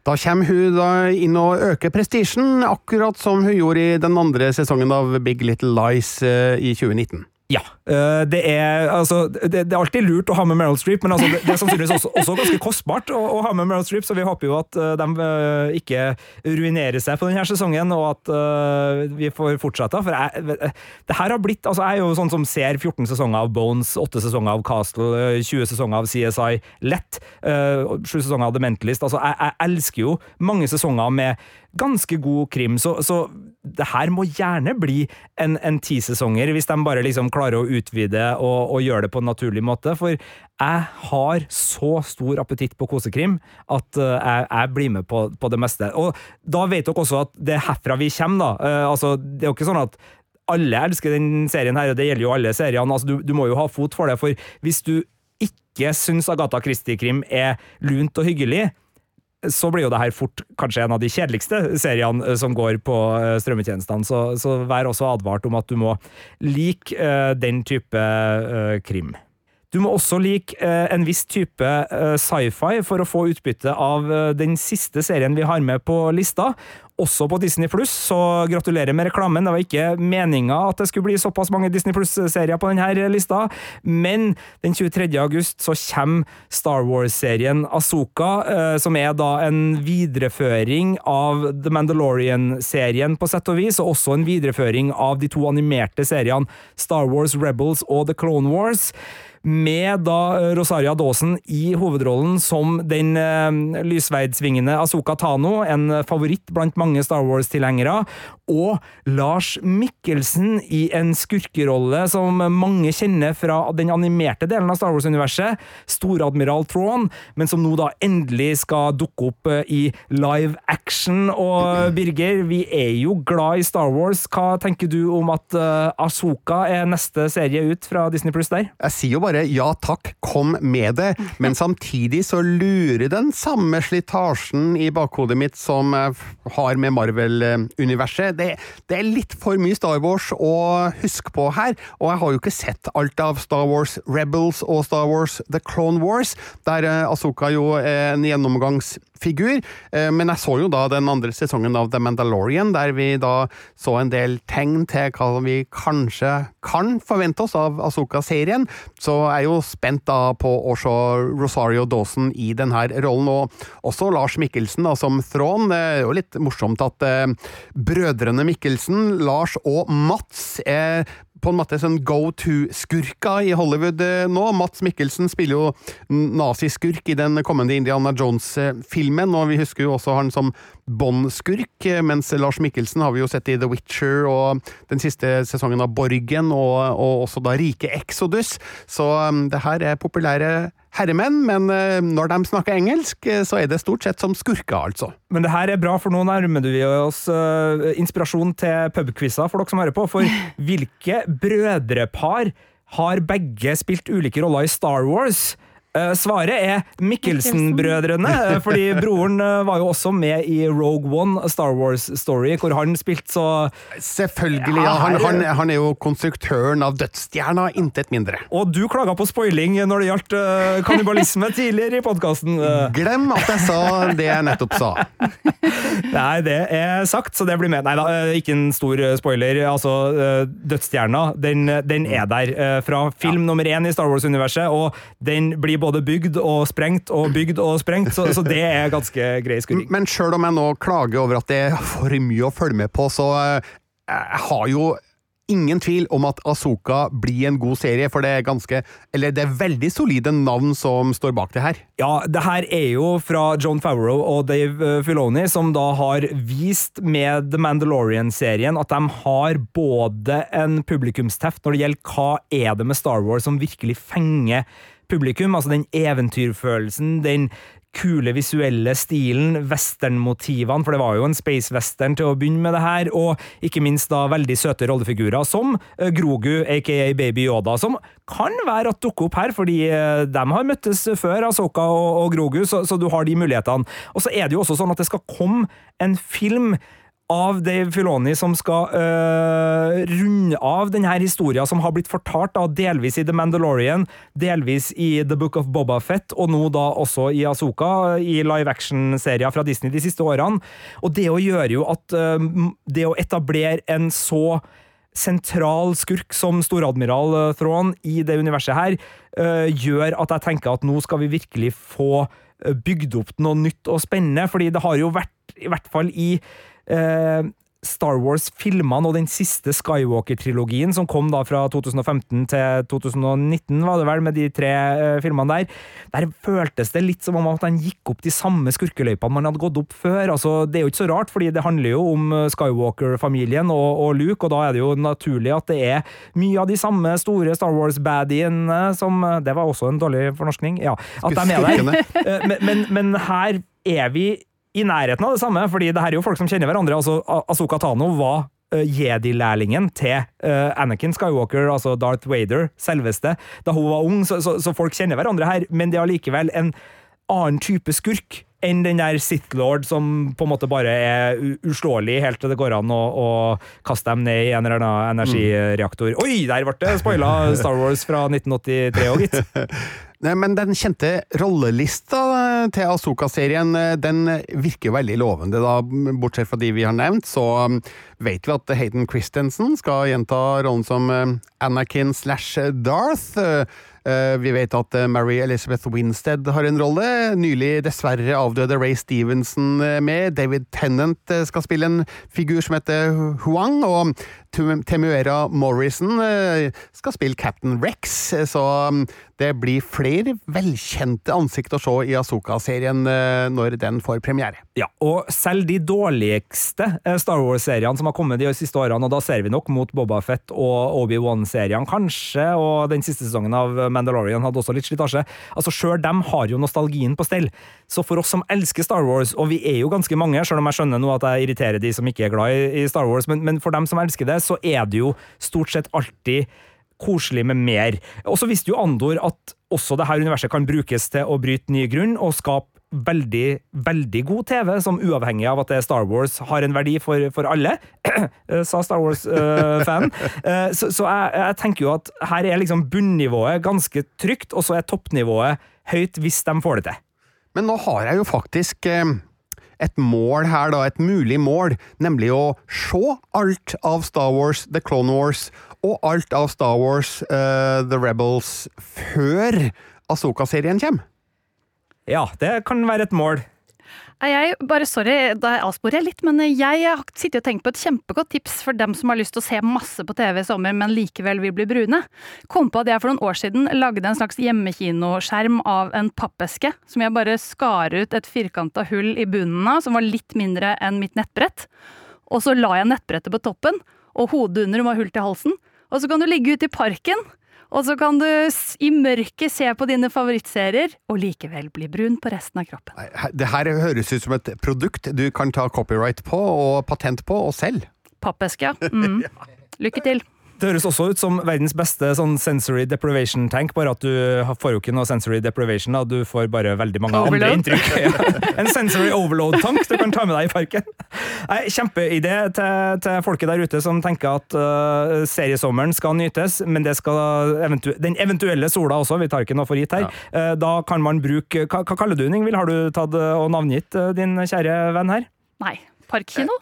Speaker 3: da kommer hun da inn og øker prestisjen, akkurat som hun gjorde i den andre sesongen av Big Little Lies uh, i 2019.
Speaker 1: Ja. øh, Det er, altså, det, det er alltid lurt å ha med Meryl Streep, men altså, det, det er sannsynligvis også, også ganske kostbart å, å ha med Meryl Streep, så vi håper jo at øh, de øh, ikke ruinerer seg på denne sesongen, og at uh, vi får fortsette. For jeg, det her har blitt altså Jeg er jo sånn som ser 14 sesonger av Bones, 8 sesonger av Castle, øh, 20 sesonger av CSI lett, uh, 7 sesonger av The Mentalist. Altså, jeg, jeg elsker jo mange sesonger med ganske god krim, så, så det her må gjerne bli en, en ti sesonger, hvis de bare liksom klarer å utvide og, og gjøre det på en naturlig måte. For jeg har så stor appetitt på kosekrim at uh, jeg, jeg, blir med på, på, det meste. Og da vet dere også at det er herfra vi kommer, da. Uh, altså, det er jo ikke sånn at alle elsker den serien her, og det gjelder jo alle seriene. Altså, du, du må jo ha fot for det, for hvis du ikke syns Agatha Christie-krim er lunt og hyggelig, så blir jo det her fort kanskje en av de kjedeligste seriene eh, som går på eh, strømmetjenestene, så, så vær også advart om at du må like uh, den type krim. Du må også like uh, en viss type sci-fi for å få utbytte av den siste serien vi har med på lista, også på Disney Pluss, så gratulerer med reklamen. Det var ikke meninga at det skulle bli såpass mange Disney Pluss-serier på denne lista, men den 23. august så kommer Star Wars-serien Asoka, eh, som er da en videreføring av The Mandalorian-serien på sett og vis, og også en videreføring av de to animerte seriene Star Wars Rebels og The Clone Wars med da eh, Rosaria Dawson i hovedrollen som den uh, lysveidsvingende Asoka Tano, en favoritt blant mange Star Wars-tilhengere, og Lars Mikkelsen i en skurkerolle som mange kjenner fra den animerte delen av Star Wars-universet, Storadmiral Thrawn, men som nå da endelig skal dukke opp uh, i live action. Og Birger, vi er jo glad i Star Wars. Hva tenker du om at uh, Asoka er neste serie ut fra Disney Pluss der?
Speaker 3: Jeg sier jo bare bare ja takk, kom med det, men samtidig så lurer den samme slitasjen i bakhodet mitt som jeg har med Marvel-universet. Det, det, er litt for mye Star Wars å huske på her, og jeg har jo ikke sett alt av Star Wars Rebels og Star Wars The Clone Wars, der eh, Asoka jo er en gjennomgangsfigur. Eh, men jeg så jo da den andre sesongen av The Mandalorian, der vi da så en del tegn til hva vi kanskje kan forvente oss av Asoka-serien. Så jeg er jo spent da på å se Rosario Dawson i denne rollen, og også Lars Mikkelsen da, som Thrawn. Det er jo litt morsomt at eh, brødrene Mikkelsen, Lars og Mats, er på en måte sånn go to-skurker i Hollywood eh, nå. Mats Mikkelsen spiller jo naziskurk i den kommende Indiana Jones-filmen, og vi husker jo også han som Bond-skurk, eh, mens Lars Mikkelsen har vi jo sett i The Witcher og den siste sesongen av Borgen, og, og også da Rike Exodus, så um, det her er populære herremenn, men eh, når de snakker engelsk, eh, så er det stort sett som skurker, altså.
Speaker 1: Men det her er bra, for nå nærmer vi oss uh, inspirasjon til pubquizer for dere som hører på. For hvilke brødrepar har begge spilt ulike roller i Star Wars? Uh, svaret er Mikkelsen-brødrene, uh, fordi broren uh, var jo også med i Rogue One, Star Wars Story, hvor han spilte så
Speaker 3: Selvfølgelig, ja. Han, han, han, er jo konstruktøren av Dødsstjerna, intet mindre.
Speaker 1: Og du klaga på spoiling når det gjaldt kannibalisme tidligere i podkasten.
Speaker 3: Glem at jeg sa det jeg nettopp sa.
Speaker 1: Nei, det er sagt, så det blir med. Nei da, ikke en stor spoiler. Altså, Dødsstjerna, den, den er der fra film ja. nummer én i Star Wars-universet, og den blir både bygd og sprengt og bygd og sprengt, så, så det er ganske grei skurring.
Speaker 3: Men sjøl om jeg nå klager over at det er for mye å følge med på, så eh, jeg har jo ingen tvil om at Asoka blir en god serie, for det er ganske Eller det er veldig solide navn som står bak det her.
Speaker 1: Ja, det her er jo fra John Favreau og Dave eh, Filoni, som da har vist med The Mandalorian-serien at de har både en publikumsteft når det gjelder hva er det med Star Wars som virkelig fenger publikum. Altså den eventyrfølelsen, den kule visuelle stilen, westernmotivene, for det var jo en space western til å begynne med det her, og ikke minst da veldig søte rollefigurer som eh, Grogu, aka Baby Yoda, som kan være at dukker opp her, fordi eh, de har møttes før, Asoka og, og Grogu, så, så du har de mulighetene. Og så er det jo også sånn at det skal komme en film av Dave Filoni som skal øh, runde av denne historien som har blitt fortalt da, delvis i The Mandalorian, delvis i The Book of Boba Fett, og nå da også i Asoka, i live action-serier fra Disney de siste årene. Og det å gjøre jo at øh, Det å etablere en så sentral skurk som storadmiral uh, Thrawn i det universet her, øh, gjør at jeg tenker at nå skal vi virkelig få bygd opp noe nytt og spennende, fordi det har jo vært, i hvert fall i Star Wars-filmene og den siste Skywalker-trilogien, som kom da fra 2015 til 2019, var det vel, med de tre uh, filmene der, der føltes det litt som om at han gikk opp de samme skurkeløypene man hadde gått opp før. Altså, det er jo ikke så rart, fordi det handler jo om eh, Skywalker-familien og, og, Luke, og da er det jo naturlig at det er mye av de samme store Star Wars-baddiene som eh, Det var også en dårlig fornorskning, ja. At de er der. men, men, men her er vi i nærheten av det samme, fordi det her er jo folk som kjenner hverandre. altså Asoka Tano var uh, jedi-lærlingen til uh, Anakin Skywalker, altså Darth Vader, selveste, da hun var ung, så, så, så folk kjenner hverandre her, men det er allikevel en annen type skurk enn den der Sith Lord som på en måte bare er uslåelig helt til det går an å, å kaste dem ned i en eller annen energireaktor. Mm. Oi, der ble det spoila Star Wars fra 1983 òg, gitt.
Speaker 3: Men den kjente rollelista eh, til Asoka-serien eh, den virker veldig lovende, da. Bortsett fra de vi har nevnt, så um, vet vi at Hayden Christensen skal gjenta rollen som eh, Anakin slash Darth. Eh, vi vet at eh, Mary Elizabeth Winstead har en rolle. Nylig dessverre avdøde Ray Stevenson eh, med. David Tennant skal spille en figur som heter Huang. Og Temuera Morrison skal spille Captain Rex. Så um, det blir flere velkjente ansikt å se i Asoka-serien når den får premiere.
Speaker 1: Ja, og selv de dårligste Star Wars-seriene som har kommet de siste årene, og da ser vi nok mot Boba Fett og Obi-Wan-seriene, kanskje, og den siste sesongen av Mandalorian hadde også litt slitasje. Altså, Sjøl dem har jo nostalgien på stell. Så for oss som elsker Star Wars, og vi er jo ganske mange, sjøl om jeg skjønner nå at jeg irriterer de som ikke er glad i, Star Wars, men, men for dem som elsker det, så er det jo stort sett alltid koselig med mer. Og så visste jo Andor at også dette universet kan brukes til å bryte ny grunn og skape veldig, veldig god TV, som uavhengig av at det er Star Wars, har en verdi for, for alle, sa Star Wars-fan. Uh, uh, så, så jeg, jeg, tenker jo at her er liksom bunnivået ganske trygt, og så er toppnivået høyt hvis de får det til.
Speaker 3: Men nå har jeg jo faktisk eh, et mål her, da, et mulig mål, nemlig å se alt av Star Wars The Clone Wars og alt av Star Wars The Rebels før Asoka-serien kommer.
Speaker 1: Ja, det kan være et mål.
Speaker 2: Jeg bare, Sorry, da avsporer jeg litt, men jeg har sittet og tenkt på et kjempegodt tips for dem som har lyst til å se masse på TV i sommer, men likevel vil bli brune. Kom på at jeg for noen år siden lagde en slags hjemmekinoskjerm av en pappeske, som jeg bare skar ut et firkanta hull i bunnen av, som var litt mindre enn mitt nettbrett. Og så la jeg nettbrettet på toppen, og hodet under var hull til halsen. Og så kan du ligge ute i parken og så kan du i mørket se på dine favorittserier, og likevel bli brun på resten av kroppen.
Speaker 3: Det her høres ut som et produkt du kan ta copyright på og patent på, og selv.
Speaker 2: Pappeske, ja. Mm. Lykke til.
Speaker 1: Det høres også ut som verdens beste sånn sensory deprivation tank, bare at du får jo ikke noe sensory deprivation, da. du får bare veldig mange overload. andre inntrykk. en sensory overload-tank du kan ta med deg i parken. Nei, kjempeidé til, til folket der ute som tenker at uh, seriesommeren skal nytes, men det skal eventu den eventuelle sola også, vi tar ikke noe for gitt her. Ja. Uh, da kan man bruke Hva, hva kaller du den, Ingvild? Har du tatt og navngitt uh, din kjære venn her?
Speaker 2: Nei. Parkkino?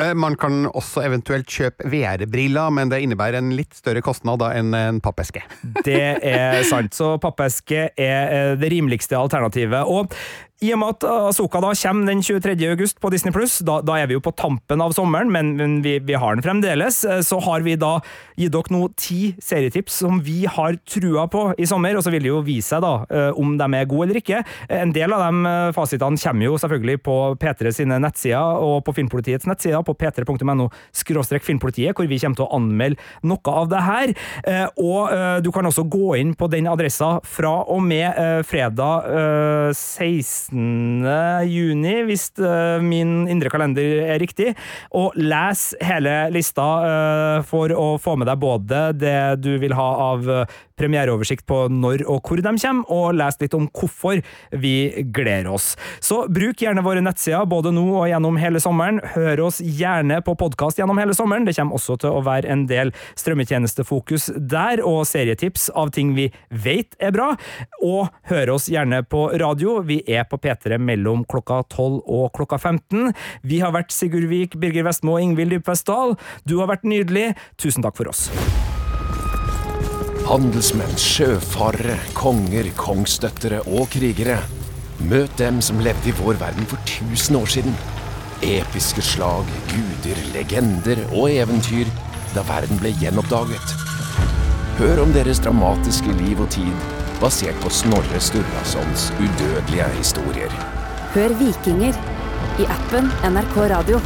Speaker 3: Eh, man kan også eventuelt kjøpe VR-briller, men det innebærer en litt større kostnad enn en pappeske.
Speaker 1: Det er sant, så pappeske er eh, det rimeligste alternativet. Og i og med at Asoka da kommer den 23. august på Disney Pluss, da, da, er vi jo på tampen av sommeren, men, men vi, vi, har den fremdeles, eh, så har vi da gitt dere nå ti serietips som vi har trua på i sommer, og så vil det jo vise seg da eh, om de er gode eller ikke. En del av de eh, fasitene kommer jo selvfølgelig på P3 sine nettsider og på Filmpolitiets nettsider, på p3.no filmpolitiet, hvor vi kommer til å anmelde noe av det her. Og du kan også gå inn på den adressa fra og med fredag 16 16. juni, hvis uh, min indre kalender er riktig. Og les hele lista uh, for å få med deg både det du vil ha av premiereoversikt på når og hvor de kommer, og lese litt om hvorfor vi gleder oss. Så bruk gjerne våre nettsider både nå og gjennom hele sommeren. Hør oss gjerne på podkast gjennom hele sommeren. Det kommer også til å være en del strømmetjenestefokus der, og serietips av ting vi vet er bra. Og hør oss gjerne på radio. Vi er på P3 mellom klokka 12 og klokka 15. Vi har vært Sigurd Vik, Birger Vestmo og Ingvild Dybvest Dahl. Du har vært nydelig. Tusen takk for oss.
Speaker 4: Handelsmenn, sjøfarere, konger, kongsdøttere og krigere. Møt dem som levde i vår verden for tusen år siden. Episke slag, guder, legender og eventyr da verden ble gjenoppdaget. Hør om deres dramatiske liv og tid, basert på Snorre Sturlasons udødelige historier.
Speaker 5: Hør Vikinger i appen NRK Radio.